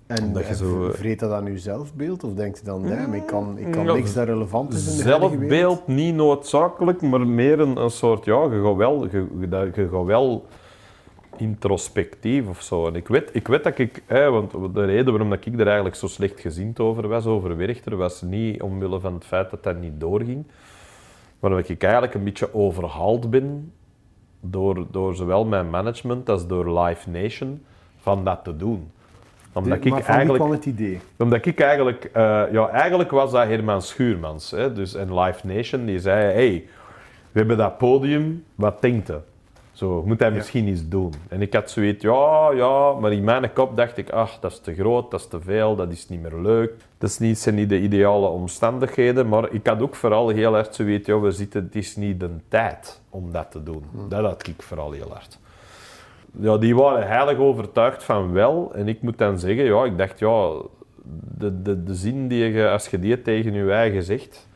En, Omdat je en zo- vreet dat aan uw zelfbeeld? Of denkt je dan, nee, maar ik kan, ik kan Ja, niks dat relevant is in de? Zelfbeeld niet noodzakelijk, maar meer een, een soort, ja, je gaat wel, je, dat- je gaat wel introspectief of zo. En ik weet, ik weet dat ik, hè, want de reden waarom dat ik er eigenlijk zo slecht gezind over was, over Werchter, was niet omwille van het feit dat dat niet doorging, maar dat ik eigenlijk een beetje overhaald ben door, door zowel mijn management als door Live Nation van dat te doen. Omdat ik eigenlijk kwam het idee? omdat ik eigenlijk... eh, ja, eigenlijk was dat Herman Schuurmans. Hè, dus, en Live Nation, die zei... hey, we hebben dat podium, wat denkt je? Zo, moet hij misschien iets doen? En ik had zoiets, ja, ja, maar in mijn kop dacht ik, ach, dat is te groot, dat is te veel, dat is niet meer leuk. Dat is niet, zijn niet de ideale omstandigheden, maar ik had ook vooral heel hard zoiets, ja, we zitten, het is niet de tijd om dat te doen. Dat had ik vooral heel hard. Ja, die waren heilig overtuigd van wel. En ik moet dan zeggen, ja, ik dacht, ja, de, de, de zin die je, als je die tegen je eigen zegt,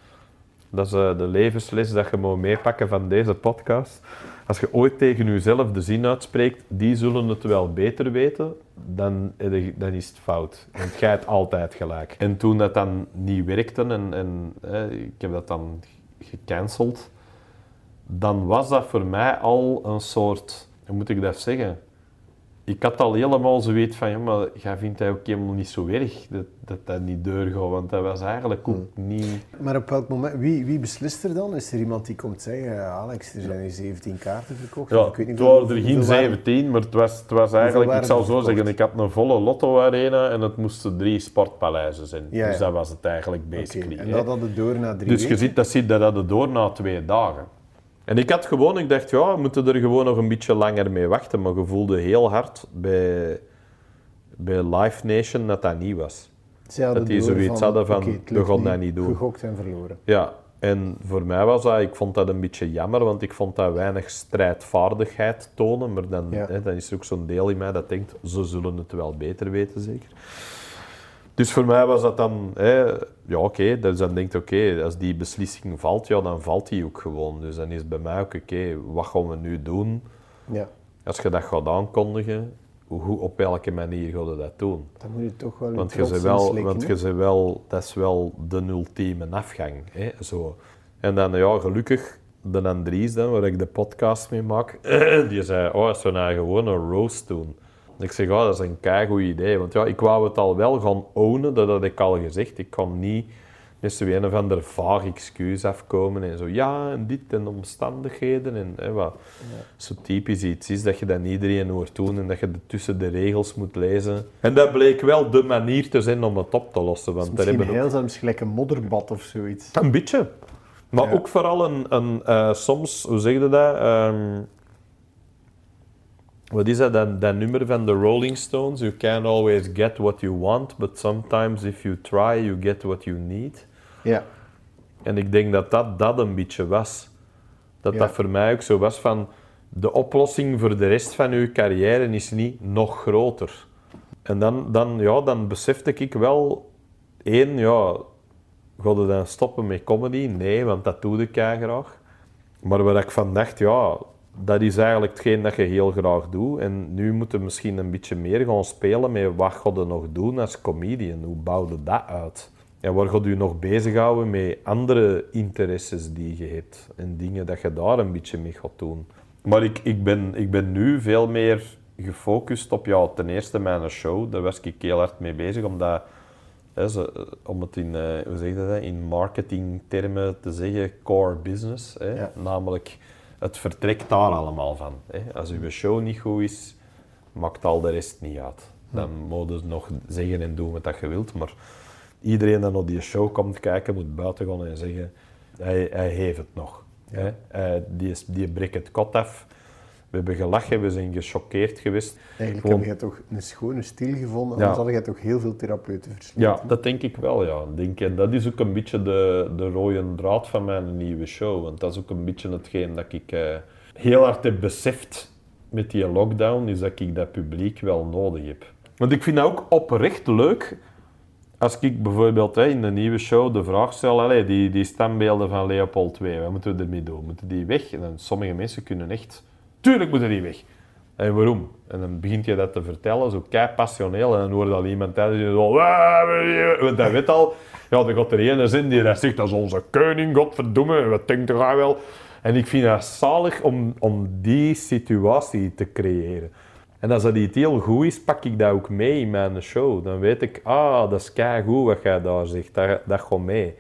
dat is eh, de levensles dat je moet meepakken van deze podcast. Als je ooit tegen jezelf de zin uitspreekt, die zullen het wel beter weten, dan, dan is het fout. Want jij hebt altijd gelijk. En toen dat dan niet werkte en, en eh, ik heb dat dan gecanceld, dan was dat voor mij al een soort, hoe moet ik dat zeggen? Ik had al helemaal zoiets van, ja, maar jij vindt dat ook helemaal niet zo erg dat dat, dat niet doorgaat, want dat was eigenlijk ook niet... Maar op welk moment, wie, wie beslist er dan? Is er iemand die komt zeggen, Alex, er zijn hier 17 kaarten verkocht? Ja, Ik weet niet het waren er geen hoeveel waren- 17, maar het was, het was eigenlijk, ik zal zo verkocht? zeggen, ik had een volle lotto-arena en het moesten drie sportpaleizen zijn. Ja, Dus dat was het eigenlijk basically. En dat hadden door na drie Dus je ziet, dat ziet dat hadden door na twee dagen. En ik had gewoon, ik dacht, ja, we moeten er gewoon nog een beetje langer mee wachten. Maar je voelde heel hard bij, bij Live Nation dat dat niet was. Hadden dat die zoiets hadden van, oké, het we gaan dat niet doen. Gegokt en verloren. Ja, en voor mij was dat, ik vond dat een beetje jammer, want ik vond dat weinig strijdvaardigheid tonen. Maar dan, Ja. hè, dan is er ook zo'n deel in mij dat denkt, ze zullen het wel beter weten, zeker. Dus voor mij was dat dan, hè, ja oké, dus dan denkt oké, als die beslissing valt, ja dan valt die ook gewoon. Dus dan is bij mij ook oké, wat gaan we nu doen? Ja. Als je dat gaat aankondigen, hoe, op welke manier ga je dat doen? Dan moet je toch wel Want je ze wel, inslikken, want je ze wel, dat is wel de ultieme afgang. Hè? Zo. En dan, ja, gelukkig, de Andries, dan, waar ik de podcast mee maak, <clears throat> die zei, oh, als we nou gewoon een roast doen. Ik zeg, oh, dat is een keigoed idee. Want ja, ik wou het al wel gaan ownen, dat had ik al gezegd. Ik kan niet met zo'n een of ander vaag excuus afkomen en zo, ja, en dit en omstandigheden en hè, wat zo typisch iets is, dat je dat iedereen hoort doen en dat je de- tussen de regels moet lezen. En dat bleek wel de manier te zijn om het op te lossen, want daar Misschien hebben heel zelfs gelijk een modderbad of zoiets. een beetje. Maar Ja. ook vooral een, een eh, soms, hoe zeg je dat? Ehm, wat is dat? dat? Dat nummer van de Rolling Stones. You can't always get what you want, but sometimes if you try, you get what you need. Ja. En ik denk dat dat, dat een beetje was. Dat Ja. dat voor mij ook zo was van... De oplossing voor de rest van uw carrière is niet nog groter. En dan, dan, ja, dan besefte ik wel... één, ja... Ga je dan stoppen met comedy? Nee, want dat doe ik graag. Maar waar ik van dacht, ja... Dat is eigenlijk hetgeen dat je heel graag doet. En nu moeten we misschien een beetje meer gaan spelen met wat ga je nog doen als comedian. Hoe bouw je dat uit? En waar gaat je nog bezighouden met andere interesses die je hebt en dingen dat je daar een beetje mee gaat doen. Maar ik, ik, ben, ik ben nu veel meer gefocust op, ja, ten eerste mijn show, daar was ik heel hard mee bezig, omdat, hè, ze, om het in, eh, hoe zeg je dat, hè, in marketingtermen te zeggen, core business. Hè, Ja. Namelijk, het vertrekt daar allemaal van. Hè. Als uw show niet goed is, maakt al de rest niet uit. Dan moet je nog zeggen en doen wat dat je wilt, maar iedereen die naar die show komt kijken, moet buiten gaan en zeggen, hij, hij heeft het nog. Hè? Hij- die, die breekt het kot af. We hebben gelachen, we zijn gechoqueerd geweest. Eigenlijk Gewoon- heb jij toch een schone stil gevonden, Ja. anders had jij toch heel veel therapeuten versleten. Ja, dat denk ik wel, ja. Denk, en dat is ook een beetje de, de rode draad van mijn nieuwe show. Want dat is ook een beetje hetgeen dat ik eh, heel hard heb beseft met die lockdown, is dat ik dat publiek wel nodig heb. Want ik vind dat ook oprecht leuk als ik bijvoorbeeld in de nieuwe show de vraag stel, allee, die, die standbeelden van Leopold II, wat moeten we ermee doen? Moeten die weg? En sommige mensen kunnen echt, tuurlijk moeten die weg. En waarom? En dan begint je dat te vertellen, zo kei passioneel, en dan hoort al iemand thuis die zo, want dat weet al, ja, er gaat er ene zin die dat zegt, dat is onze koning, godverdomme, wat denkt er wel? En ik vind het zalig om, om die situatie te creëren. En als dat iets heel goed is, pak ik dat ook mee in mijn show. Dan weet ik, ah, dat is goed wat jij daar zegt, dat, dat gaat mee.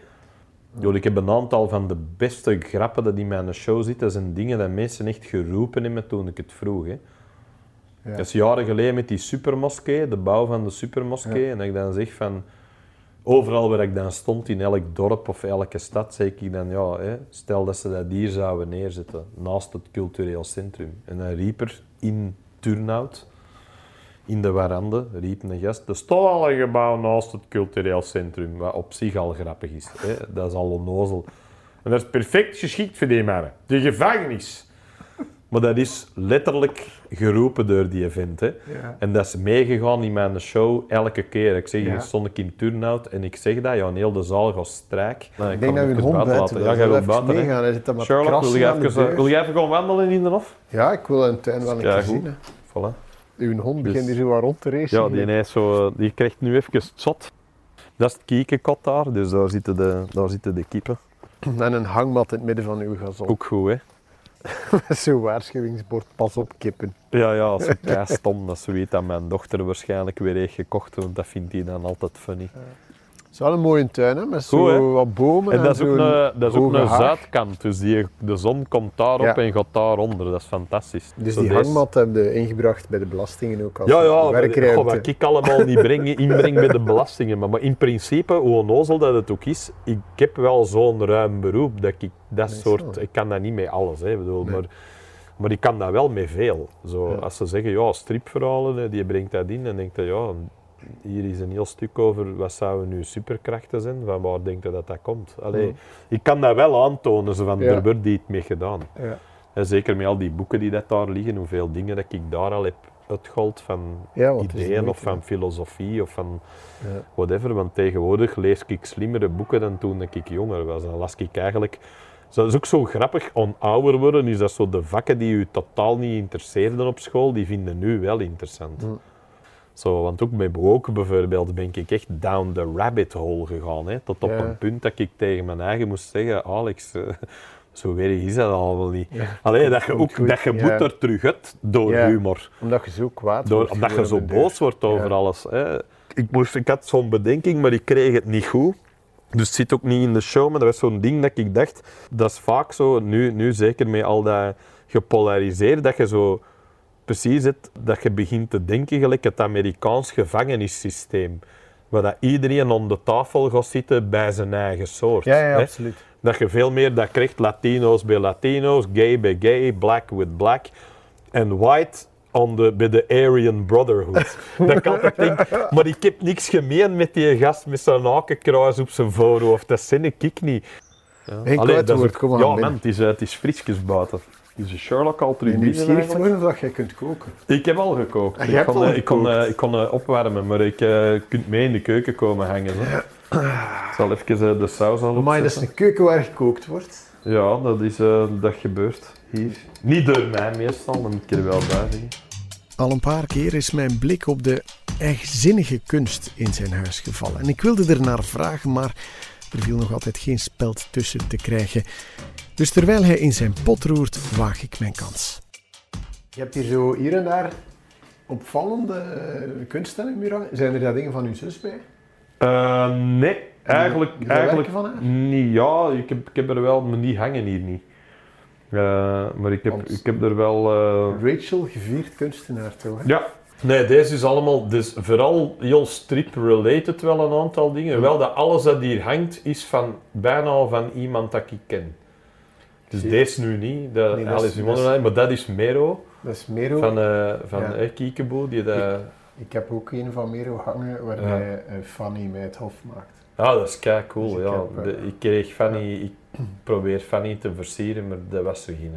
Yo, ik heb een aantal van de beste grappen dat in mijn show zitten. Dat zijn dingen dat mensen echt geroepen hebben toen ik het vroeg. Hè. Ja. Dat is jaren geleden met die supermoskee, de bouw van de supermoskee. En dat ik dan zeg van... Overal waar ik dan stond, in elk dorp of elke stad, zei ik dan, ja, hè, stel dat ze dat hier zouden neerzetten, naast het cultureel centrum. En dan riep er in Turnhout, in de warande, riep een gast, er staat al een gebouw naast het cultureel centrum, wat op zich al grappig is. Hè. Dat is al onnozel. En dat is perfect geschikt voor die mannen. De gevangenis. Maar dat is letterlijk geroepen door die event. Hè. Ja. En dat is meegegaan in mijn show elke keer. Ik zeg, Ja. hier stond ik in Turnhout en ik zeg dat, ja, en heel de zaal gaat strijk. Nou, Ik denk dat je een hond buiten Ja, wil. jij Even buiten, meegaan, zit Sherlock, wil de even, wil je even gaan wandelen in de hof? Ja, ik wil een tuin wel een Ja, keer goed. zien. Hè. Voilà. Uw hond begint Dus- hier zo wat rond te racen. Ja, die, is zo, die krijgt nu even het zot. Dat is het kiekenkot daar, dus daar zitten de, daar zitten de kippen. En een hangmat in het midden van uw gazon. Ook goed, hè? Met <laughs> zo'n waarschuwingsbord, pas op kippen. Ja, ja, als ik kei stom, dat ze weet dat mijn dochter waarschijnlijk weer heeft gekocht, want dat vindt hij dan altijd funny. Is wel een mooie tuin, hè, met zo Goed, hè? wat bomen En dat is ook zo'n een, dat is ook een zuidkant, dus die, de zon komt daarop Ja. en gaat daaronder. Dat is fantastisch. Dus Zo die deze- hangmat heb je ingebracht bij de belastingen ook als Ja, ja, werkruimte. goh, wat ik allemaal niet breng, <laughs> inbreng met de belastingen. Maar, maar in principe, hoe onnozel dat het ook is, ik heb wel zo'n ruim beroep dat ik dat Nee, soort... zo. Ik kan dat niet met alles, hè, bedoel, Nee. maar, maar ik kan dat wel met veel. Zo, Ja. Als ze zeggen, ja, stripverhalen, hè, die brengt dat in, dan denk je, ja, hier is een heel stuk over wat zouden nu superkrachten zijn, van waar denk je dat dat komt? Allee, Ja. Ik kan dat wel aantonen, zo van, Ja. er wordt iets mee gedaan. Ja. En zeker met al die boeken die dat daar liggen, hoeveel dingen dat ik daar al heb uitgehaald van Ja, ideeën of van filosofie of van whatever. Want tegenwoordig lees ik slimmere boeken dan toen ik jonger was. Dan las ik eigenlijk dat is ook zo grappig. Aan ouder worden is dat zo de vakken die u totaal niet interesseerden op school, die vinden nu wel interessant. Zo, want ook met bewoken bijvoorbeeld ben ik echt down the rabbit hole gegaan. Hè, tot op Ja. een punt dat ik tegen mijn eigen moest zeggen, Alex, eh, <laughs> zo weet is dat al wel niet. Allee, dat je, ook, goed, dat je ja. moet er terug uit door humor. Omdat je zo kwaad Door, wordt omdat je zo boos wordt over alles. Hè. Ik, moest, ik had zo'n bedenking, maar ik kreeg het niet goed. Dus het zit ook niet in de show, maar dat was zo'n ding dat ik dacht, dat is vaak zo, nu, nu zeker met al dat gepolariseerd, dat je zo precies het, dat je begint te denken gelijk het Amerikaans gevangenissysteem. Waar dat iedereen om de tafel gaat zitten bij zijn eigen soort. Ja, ja, hè. absoluut. Dat je veel meer dat krijgt, Latino's bij Latino's, gay bij gay, black with black. En white on the, bij de Aryan Brotherhood. <laughs> dat ik altijd denk, maar ik heb niks gemeen met die gast met zijn hakenkruis op zijn voorhoofd. Dat zin ik niet. Ja. Geen Allee, kwaad dat is Ja man, het is, eh, het is frisjes buiten. Is de Sherlock al terug nieuwsgierig worden dat jij kunt koken. Ik heb al gekookt. Ah, je ik, hebt kon, al eh, ik, kon, eh, ik kon eh, opwarmen, maar ik eh kunt mee in de keuken komen hangen. Zo. Ik zal even eh, de saus al Maar dat is een keuken waar gekookt wordt. Ja, dat, is, eh, dat gebeurt hier. Niet door mij meestal, dat moet ik er wel bij zeggen. Al een paar keer is mijn blik op de eigenzinnige kunst in zijn huis gevallen. En ik wilde er naar vragen, maar er viel nog altijd geen speld tussen te krijgen. Dus terwijl hij in zijn pot roert, waag ik mijn kans. Je hebt hier zo hier en daar opvallende eh, in muur hangen. Zijn er daar dingen van uw zus bij? Eh, nee, eigenlijk, dat eigenlijk van haar? niet. Ja, ik heb, ik heb er wel, maar die hangen hier niet. Eh, maar ik heb, Want- ik heb er wel... eh, Rachel, gevierd kunstenaar toch? Ja. Nee, deze is allemaal, dus vooral heel strip-related wel een aantal dingen. Wel dat alles dat hier hangt is van bijna van iemand dat ik ken. Dus Zie. deze nu niet, de Nee, Alice Wonderland, maar dat is Mero Dat is Mero. van, eh van Ja. eh, Kiekeboe. Die dat, Ik heb ook een van Mero hangen waar hij eh, Fanny mij het hof maakt. Ah, dat is kei cool. Dus ik ja. heb, eh, De- ik kreeg Fanny, ik <clears throat> probeer Fanny te versieren, maar dat was zo geen.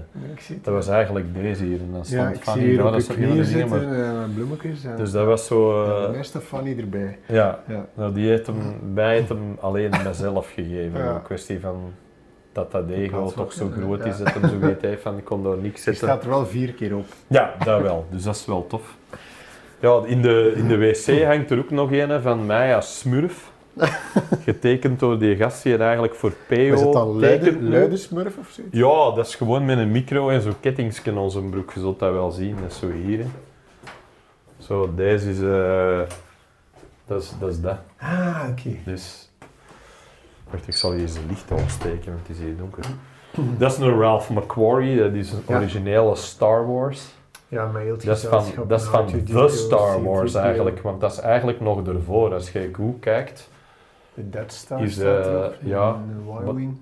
Ik. Dat was eigenlijk deze hier. En dan ja, stond ik Fanny zie hier dat een de dingen, zitten maar- en eh, bloemetjes. En, Dus dat was zo. eh, de meeste Fanny erbij. ja, Ja. Nou, die heeft hem, mij heeft hem alleen mezelf gegeven. Een kwestie van dat dat ego toch zo groot is dat hem zo weet heeft van ik kon daar niks <laughs> Je zetten. staat er wel vier keer op. Ja, dat wel. Dus dat is wel tof. Ja, in de, in de wc hangt er ook nog een van mij als smurf. <laughs> Getekend door die gast die er eigenlijk voor PO Is het dan luide, smurf of zoiets? Ja, dat is gewoon met een micro en zo'n kettingsje aan zijn broek. Je zult dat wel zien. Dat is zo hier. hè. Zo, deze is... eh, dat, is dat is dat. Ah, oké. Dus... Wacht, ik zal hier eens een licht aansteken, want het is hier donker. Dat is een Ralph McQuarrie, dat is een Ja. originele Star Wars. Ja, maar heel Dat is van, dat is van R2D2, The Star Wars C3PO. eigenlijk, want dat is eigenlijk nog ervoor. Als je goed kijkt, De Dead Star Is, staat eh, erop, ja. en de Y-Wing.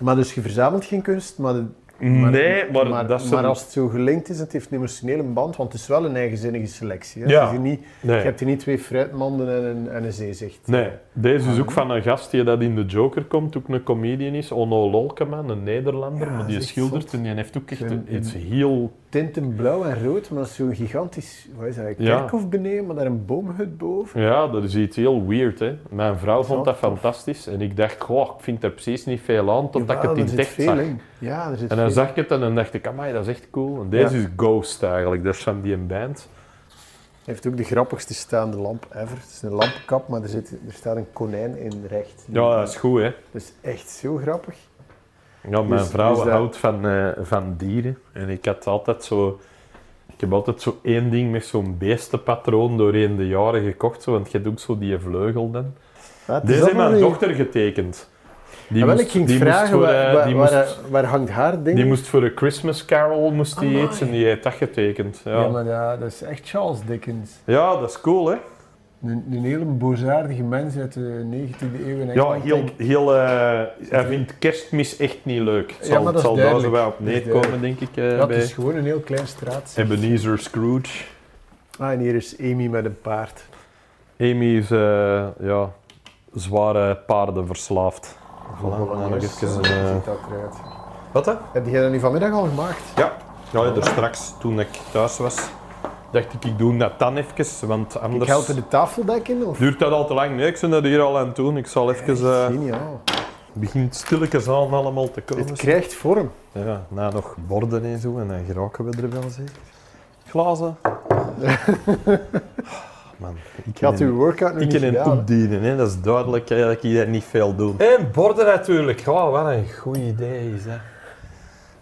Maar dus je verzamelt geen kunst, maar, de- nee, maar, maar, dat is maar als het zo gelinkt is, het heeft een emotionele band, want het is wel een eigenzinnige selectie. Hè? Ja. Is hier niet, nee. Je hebt hier niet twee fruitmanden en een, en een zeezicht. Nee, deze is Ah, ook van een gast die dat in de Joker komt, ook een comedian is, Onno Lolkeman, een Nederlander, Ja, maar die schildert zot. en die heeft ook echt een- iets heel... Tinten blauw en rood, maar dat is zo'n gigantisch, wat is dat, een Ja. kerkhof beneden, maar daar een boomhut boven. Ja, dat is iets heel weird, hè. Mijn vrouw vond dat tof. fantastisch en ik dacht, goh, ik vind er precies niet veel aan, totdat ik het in echt zag. in. Ja, er En dan veel zag ik het en dan dacht ik, amai, dat is echt cool. En deze Ja. is Ghost eigenlijk, dat is van die band. Hij heeft ook de grappigste staande lamp ever. Het is een lampenkap, maar er, zit, er staat een konijn in recht. Ja, dat is goed, hè. Dat is echt zo grappig. Ja, mijn Dus- vrouw dus dat- houdt van, eh, van dieren. En ik had altijd zo... Ik heb altijd zo één ding met zo'n beestenpatroon doorheen de jaren gekocht. Zo, want je hebt ook zo die vleugel dan. Is Deze heeft mijn niet- dochter getekend. Die Ja, wel, moest- ik ging die vragen, voor, waar, eh, waar, die waar, moest- waar hangt haar ding? Die moest voor een Christmas Carol moest die iets en die heeft dat getekend. Ja. ja. maar ja, dat is echt Charles Dickens. ja, dat is cool, hè? Een, een hele boosaardige mens uit de 19e eeuw in Ja, heel, denk heel, eh, hij vindt kerstmis echt niet leuk. Het Ja, zal, het is zal daar zo wel op neerkomen, denk ik, eh, Ja, het is gewoon een heel klein straat. Ebenezer Scrooge. Ah, en hier is Amy met een paard. Amy is eh, ja, zware paarden verslaafd. Voilà, nog even een. Wat hè? Heb jij dat nu vanmiddag al gemaakt? Ja. Ja, er straks, toen ik thuis was, dacht ik, ik doe dat dan even, want Ik anders help er de tafeldek in? Of? duurt dat al te lang. Nee, ik ben dat hier al aan het doen. Ik zal even... eh, Geniaal. Het begint stilletjes aan allemaal te komen. Het krijgt vorm. Ja, na nog borden en zo, en dan geraken we er wel zeker. Glazen. Man, ik had uw workout nog ik niet ken een gedaan. hè? opdienen, hè. dat is duidelijk hè, dat ik dat niet veel doe. En borden natuurlijk. Ja, wat een goed idee is dat.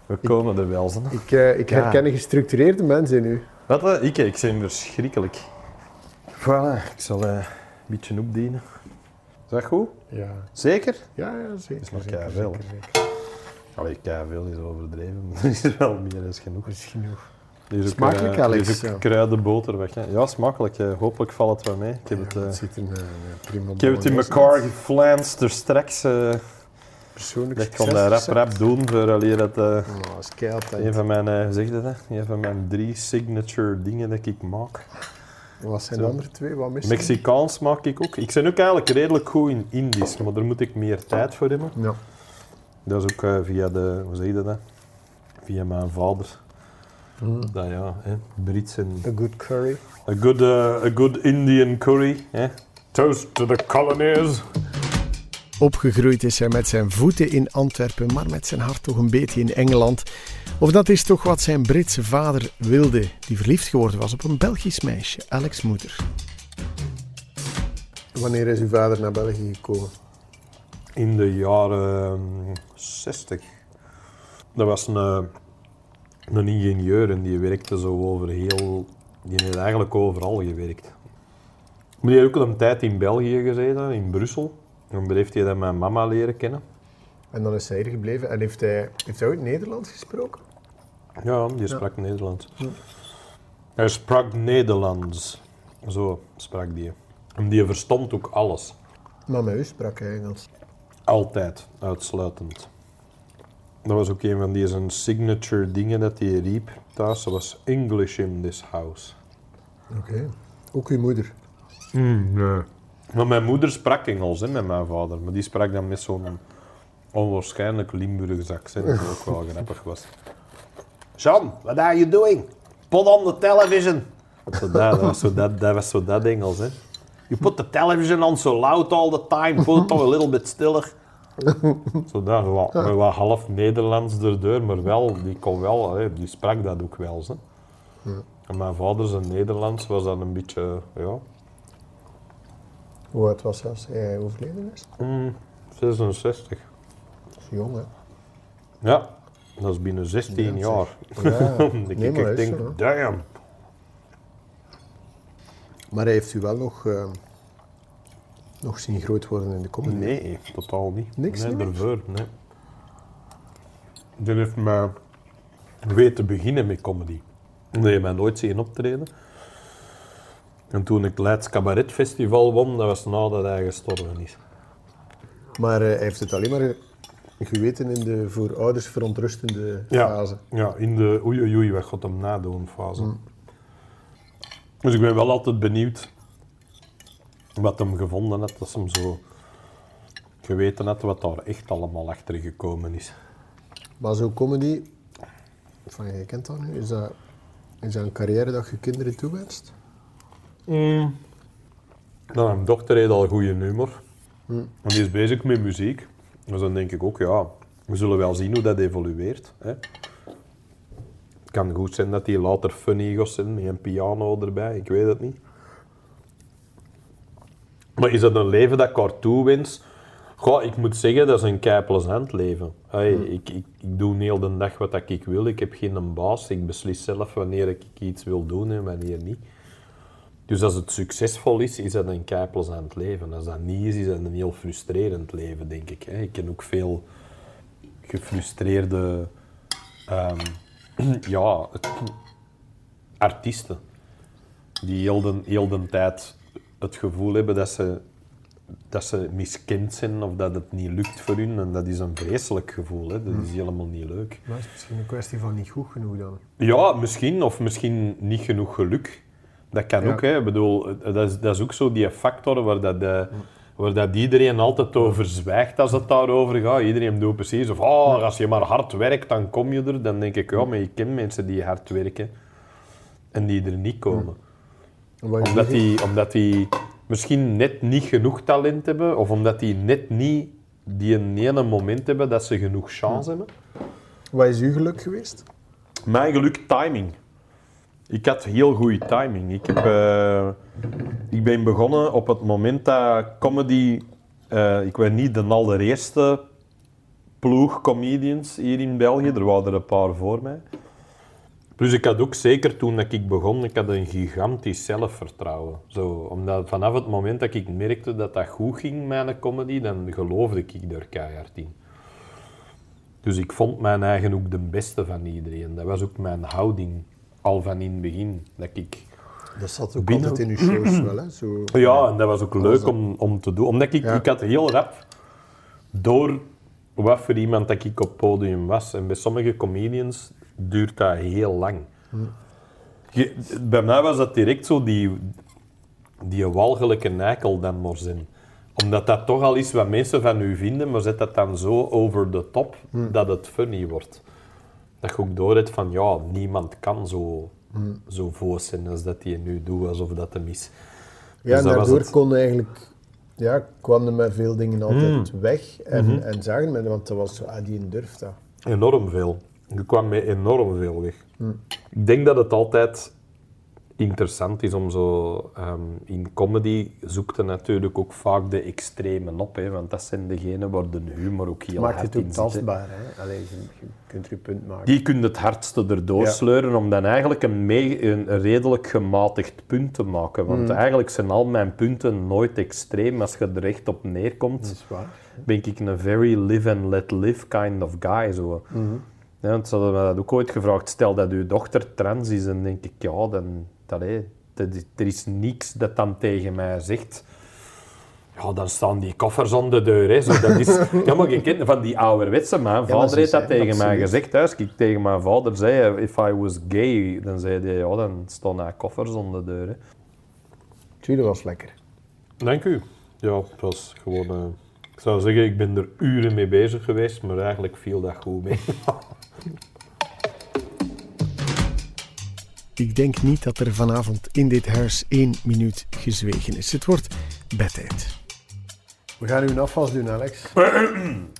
We komen er wel, zo. Ik, eh, ik Ja. herken een gestructureerde mens in u. Wat? hè? Ik, ik ben verschrikkelijk. Voilà, ik zal eh, een beetje opdienen. Is dat goed? Ja, Zeker? ja, ja zeker. is nog zeker, keiveel, zeker, zeker. Allee, veel is overdreven, <laughs> maar dat is wel meer dan genoeg. Dat is genoeg. Er is ook, Smakelijk, eh, er Alex, is ook ja. kruidenboter weg. Hè. Ja, smakelijk. eh, hopelijk valt het wel mee. Ik heb het, Ja, eh, er prima ik heb het in geflanced er straks. Persoonlijk ik kon dat rap rap doen voor alleen dat... eh, Nou, dat is keihard. een van mijn, eh, zeg dat? Een van mijn drie signature dingen dat ik maak. Wat zijn de andere twee? Wat mis Mexicaans maak ik ook. Ik ben ook eigenlijk redelijk goed in Indisch, maar daar moet ik meer tijd voor hebben. Ja. Dat is ook eh, via de, hoe zeg je dat? Via mijn vader. Mm. Dat ja, hè, Brits en A good curry. A good, uh, a good Indian curry. Eh? Toast to the colonies. Opgegroeid is hij met zijn voeten in Antwerpen, maar met zijn hart toch een beetje in Engeland. Of dat is toch wat zijn Britse vader wilde, die verliefd geworden was op een Belgisch meisje, Alex Moeder. Wanneer is uw vader naar België gekomen? In de jaren ehm, 60. Dat was een, eh, een ingenieur en die werkte zo over heel... Die heeft eigenlijk overal gewerkt. Maar die heeft ook al een tijd in België gezeten, in Brussel. En daar heeft hij dan mijn mama leren kennen. En dan is hij hier gebleven. En heeft hij, heeft hij ooit Nederlands gesproken? Ja, die sprak Nederlands. Hij sprak Nederlands. Zo sprak die. En die verstond ook alles. Maar met u sprak hij Engels. Altijd, uitsluitend. Dat was ook een van die zijn signature dingen dat hij riep thuis. Dat was English in this house. Oké. Ook uw moeder? nee. Maar mijn moeder sprak Engels hè, met mijn vader. Maar die sprak dan met zo'n onwaarschijnlijk Limburgs accent. Dat ook wel grappig was. Sean, what are you doing? Put on the television. Zo dat, dat, was zo dat, dat was zo dat Engels, hè. You put the television on so loud all the time. Put it on a little bit stiller. Zo dat, wat, half Nederlands erdoor, maar wel, die kon wel, hè, die sprak dat ook wel. Hè. En mijn vader zijn Nederlands was dan een beetje, ja, Hoe oud was hij als hij overleden is? mm, 66. Dat is jong, hè? Ja, dat is binnen 16 Ja, jaar. Ja, <laughs> nee, ik is denk, zo, damn. Maar hij heeft u wel nog, eh, nog zien groot worden in de comedy? Nee, totaal niet. Niks, nee, daarvoor, nee. Die heeft me weten beginnen met comedy. Die heeft mij nooit zien optreden. En toen ik het Leids Cabaret Festival won, dat was nadat hij gestorven is. Maar eh, hij heeft het alleen maar geweten in de voor ouders verontrustende Ja. fase. Ja, in de oei oei oei, wat gaat hem nadoen fase. Dus ik ben wel altijd benieuwd wat hem gevonden had, dat ze hem zo geweten had wat daar echt allemaal achter gekomen is. Maar zo'n comedy, van je kent dat nu, is dat, is dat een carrière dat je kinderen toewenst? Nou, mijn dochter heeft al goede humor. En die is bezig met muziek. Dus dan denk ik ook, ja, we zullen wel zien hoe dat evolueert. Hè. Het kan goed zijn dat hij later funny gaat zijn met een piano erbij, ik weet het niet. Maar is dat een leven dat ik haar toewens? Goh, ik moet zeggen, dat is een kei plezant leven. Hey, ik, ik, ik doe heel de dag wat ik wil. Ik heb geen baas. Ik beslis zelf wanneer ik iets wil doen en wanneer niet. Dus als het succesvol is, is dat een kei plezant leven. Als dat niet is, is dat een heel frustrerend leven, denk ik. hè. Ik ken ook veel gefrustreerde ehm, <clears throat> ja, artiesten die heel de, heel de tijd het gevoel hebben dat ze, dat ze miskend zijn of dat het niet lukt voor hun. En dat is een vreselijk gevoel. Hè. Dat is helemaal niet leuk. Maar het is misschien een kwestie van niet goed genoeg dan. Ja, misschien, of misschien niet genoeg geluk. Dat kan Ja. ook, hè. Ik bedoel, dat is, dat is ook zo die factor waar, dat, eh, waar dat iedereen altijd over zwijgt als het daarover gaat. Iedereen doet precies of oh, als je maar hard werkt, dan kom je er. Dan denk ik, ja, maar je kent mensen die hard werken en die er niet komen. Je Omdat die, omdat die misschien net niet genoeg talent hebben, of omdat die net niet die een ene moment hebben dat ze genoeg chance hebben. Wat is uw geluk geweest? Mijn geluk, timing. Ik had heel goede timing. Ik, heb, eh, ik ben begonnen op het moment dat comedy... eh, ik ben niet de allereerste ploeg comedians hier in België. Er waren er een paar voor mij. Dus ik had ook zeker toen dat ik begon, ik had een gigantisch zelfvertrouwen. Zo, omdat vanaf het moment dat ik merkte dat dat goed ging, mijn comedy, dan geloofde ik er keihard in. Dus ik vond mijn eigen ook de beste van iedereen. Dat was ook mijn houding al van in het begin. Dat ik... Dat zat ook Binnen- altijd in uw shows wel, hè? Zo... Ja, en dat was ook leuk dat- om, om te doen. Omdat ik, Ja. ik had heel rap door wat voor iemand dat ik op het podium was. En bij sommige comedians duurt dat heel lang. Je- bij mij was dat direct zo die, die walgelijke nijkel dan maar zijn. Omdat dat toch al is wat mensen van u vinden, maar zet dat dan zo over de top dat het funny wordt. Dat je ook door hebt van, ja, niemand kan zo, zo voos zijn als dat hij nu doet, alsof dat hem is. Ja, Dus en was daardoor het. kon eigenlijk... Ja, kwamen er met veel dingen altijd Mm. weg. En, Mhm. en zagen men, want dat was zo, ah, die durft dat. Enorm veel. Je kwam met enorm veel weg. Ik denk dat het altijd interessant is om zo... ehm, in comedy zoekt je natuurlijk ook vaak de extremen op, hè, want dat zijn degenen waar de humor ook heel Maakt hard het zit. hè. tastbaar, hè? Allee, je, kunt je punt maken. Die kun je het hardste erdoor Ja. sleuren om dan eigenlijk een, mee- een, redelijk gematigd punt te maken. Want Mm. eigenlijk zijn al mijn punten nooit extreem. Als je er echt op neerkomt, Dat is waar. ben ik een very live and let live kind of guy. Zo. Mhm. Ja, want ze hadden me dat ook ooit gevraagd. Stel dat uw dochter trans is, dan denk ik, ja, dan, dat, hé, dat is- er is niks dat dan tegen mij zegt. Ja, dan staan die koffers aan de deur. Hè. Zo, dat is, ja, maar je kent van die ouderwetse. Mijn maar vader heeft dat tegen mij gezegd. Thuis, ik tegen mijn vader zei, if I was gay, dan zei hij, ja, dan staan er koffers aan de deur. Hè. Tuurlijk was lekker. Dank u. Ja, het was gewoon... eh, ik zou zeggen, ik ben er uren mee bezig geweest, maar eigenlijk viel dat goed mee. <laughs> Ik denk niet dat er vanavond in dit huis één minuut gezwegen is. Het wordt bedtijd. We gaan uw afwas doen, Alex.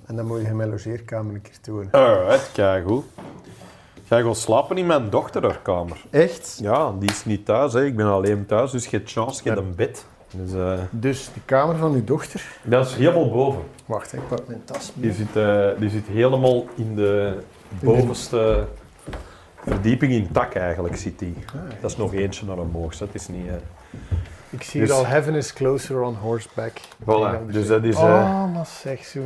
en dan moet je mijn logeerkamer een keer tonen. Alright, kijk goed. Ga je gaan slapen in mijn dochter haar kamer? Echt? Ja, die is niet thuis. Hè. Ik ben alleen thuis, dus je hebt chance, je hebt een bed. Dus, eh, Dus de kamer van uw dochter. dat is helemaal boven. Wacht, ik pak mijn tas Die zit, eh, die zit helemaal in de bovenste verdieping in tak eigenlijk, zit die. Dat is nog eentje naar omhoog, dat is niet... eh. Ik zie Dus- hier al Heaven is Closer on Horseback. Voilà, dus dat is... eh, Oh, maar zeg zo.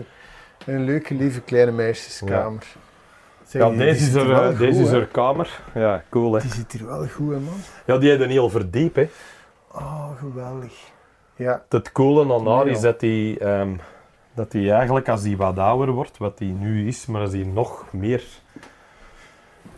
Een leuke, lieve kleine meisjeskamer. Zeg, ja, die- deze die is, er, eh, goed, deze is haar kamer. Ja, cool hè. Die ziet er wel goed, hè, man. Ja, die heeft een heel verdiep hè. Oh, geweldig. Ja, Het coole aan haar is dat hij ehm, dat die eigenlijk als hij wat ouder wordt, wat hij nu is, maar als hij nog meer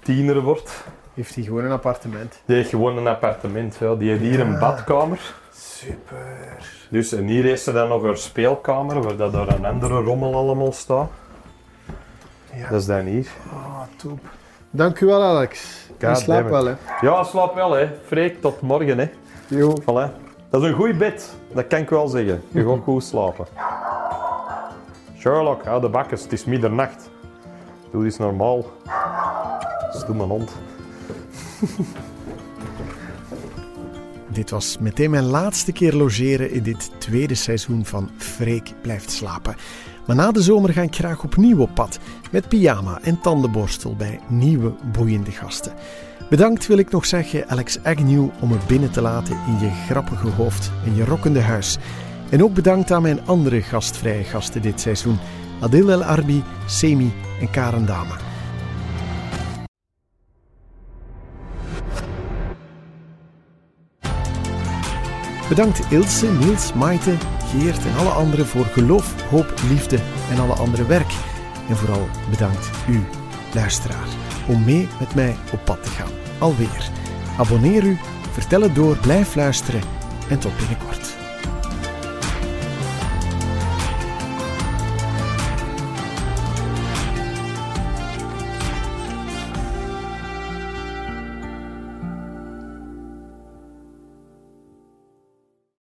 tiener wordt, heeft hij gewoon een appartement. die heeft gewoon een appartement. Ja. Die heeft hier een Ja. badkamer. Super. Dus, en hier heeft ze dan nog haar speelkamer, waar dat daar een andere rommel allemaal staat. Ja. Dat is dan hier. Oh, top. Dank u wel, Alex. Je God slaapt damn wel, hè. Ja, slaap wel hè. Freek, tot morgen hè. Jo. Voilà. Dat is een goed bed, dat kan ik wel zeggen. Je gaat goed slapen. Sherlock, hou de bakkes, het is middernacht. Doe eens normaal. Stoem mijn hond. Dit was meteen mijn laatste keer logeren in dit tweede seizoen van Freek blijft slapen. Maar na de zomer ga ik graag opnieuw op pad met pyjama en tandenborstel bij nieuwe boeiende gasten. Bedankt wil ik nog zeggen Alex Agnew om me binnen te laten in je grappige hoofd en je rokkende huis. En ook bedankt aan mijn andere gastvrije gasten dit seizoen. Adil El Arbi, Semi en Karen Dame. Bedankt Ilse, Niels, Maite, Geert en alle anderen voor geloof, hoop, liefde en alle andere werk. En vooral bedankt u, luisteraar, om mee met mij op pad te gaan. Alweer. Abonneer u, vertel het door, blijf luisteren en tot binnenkort.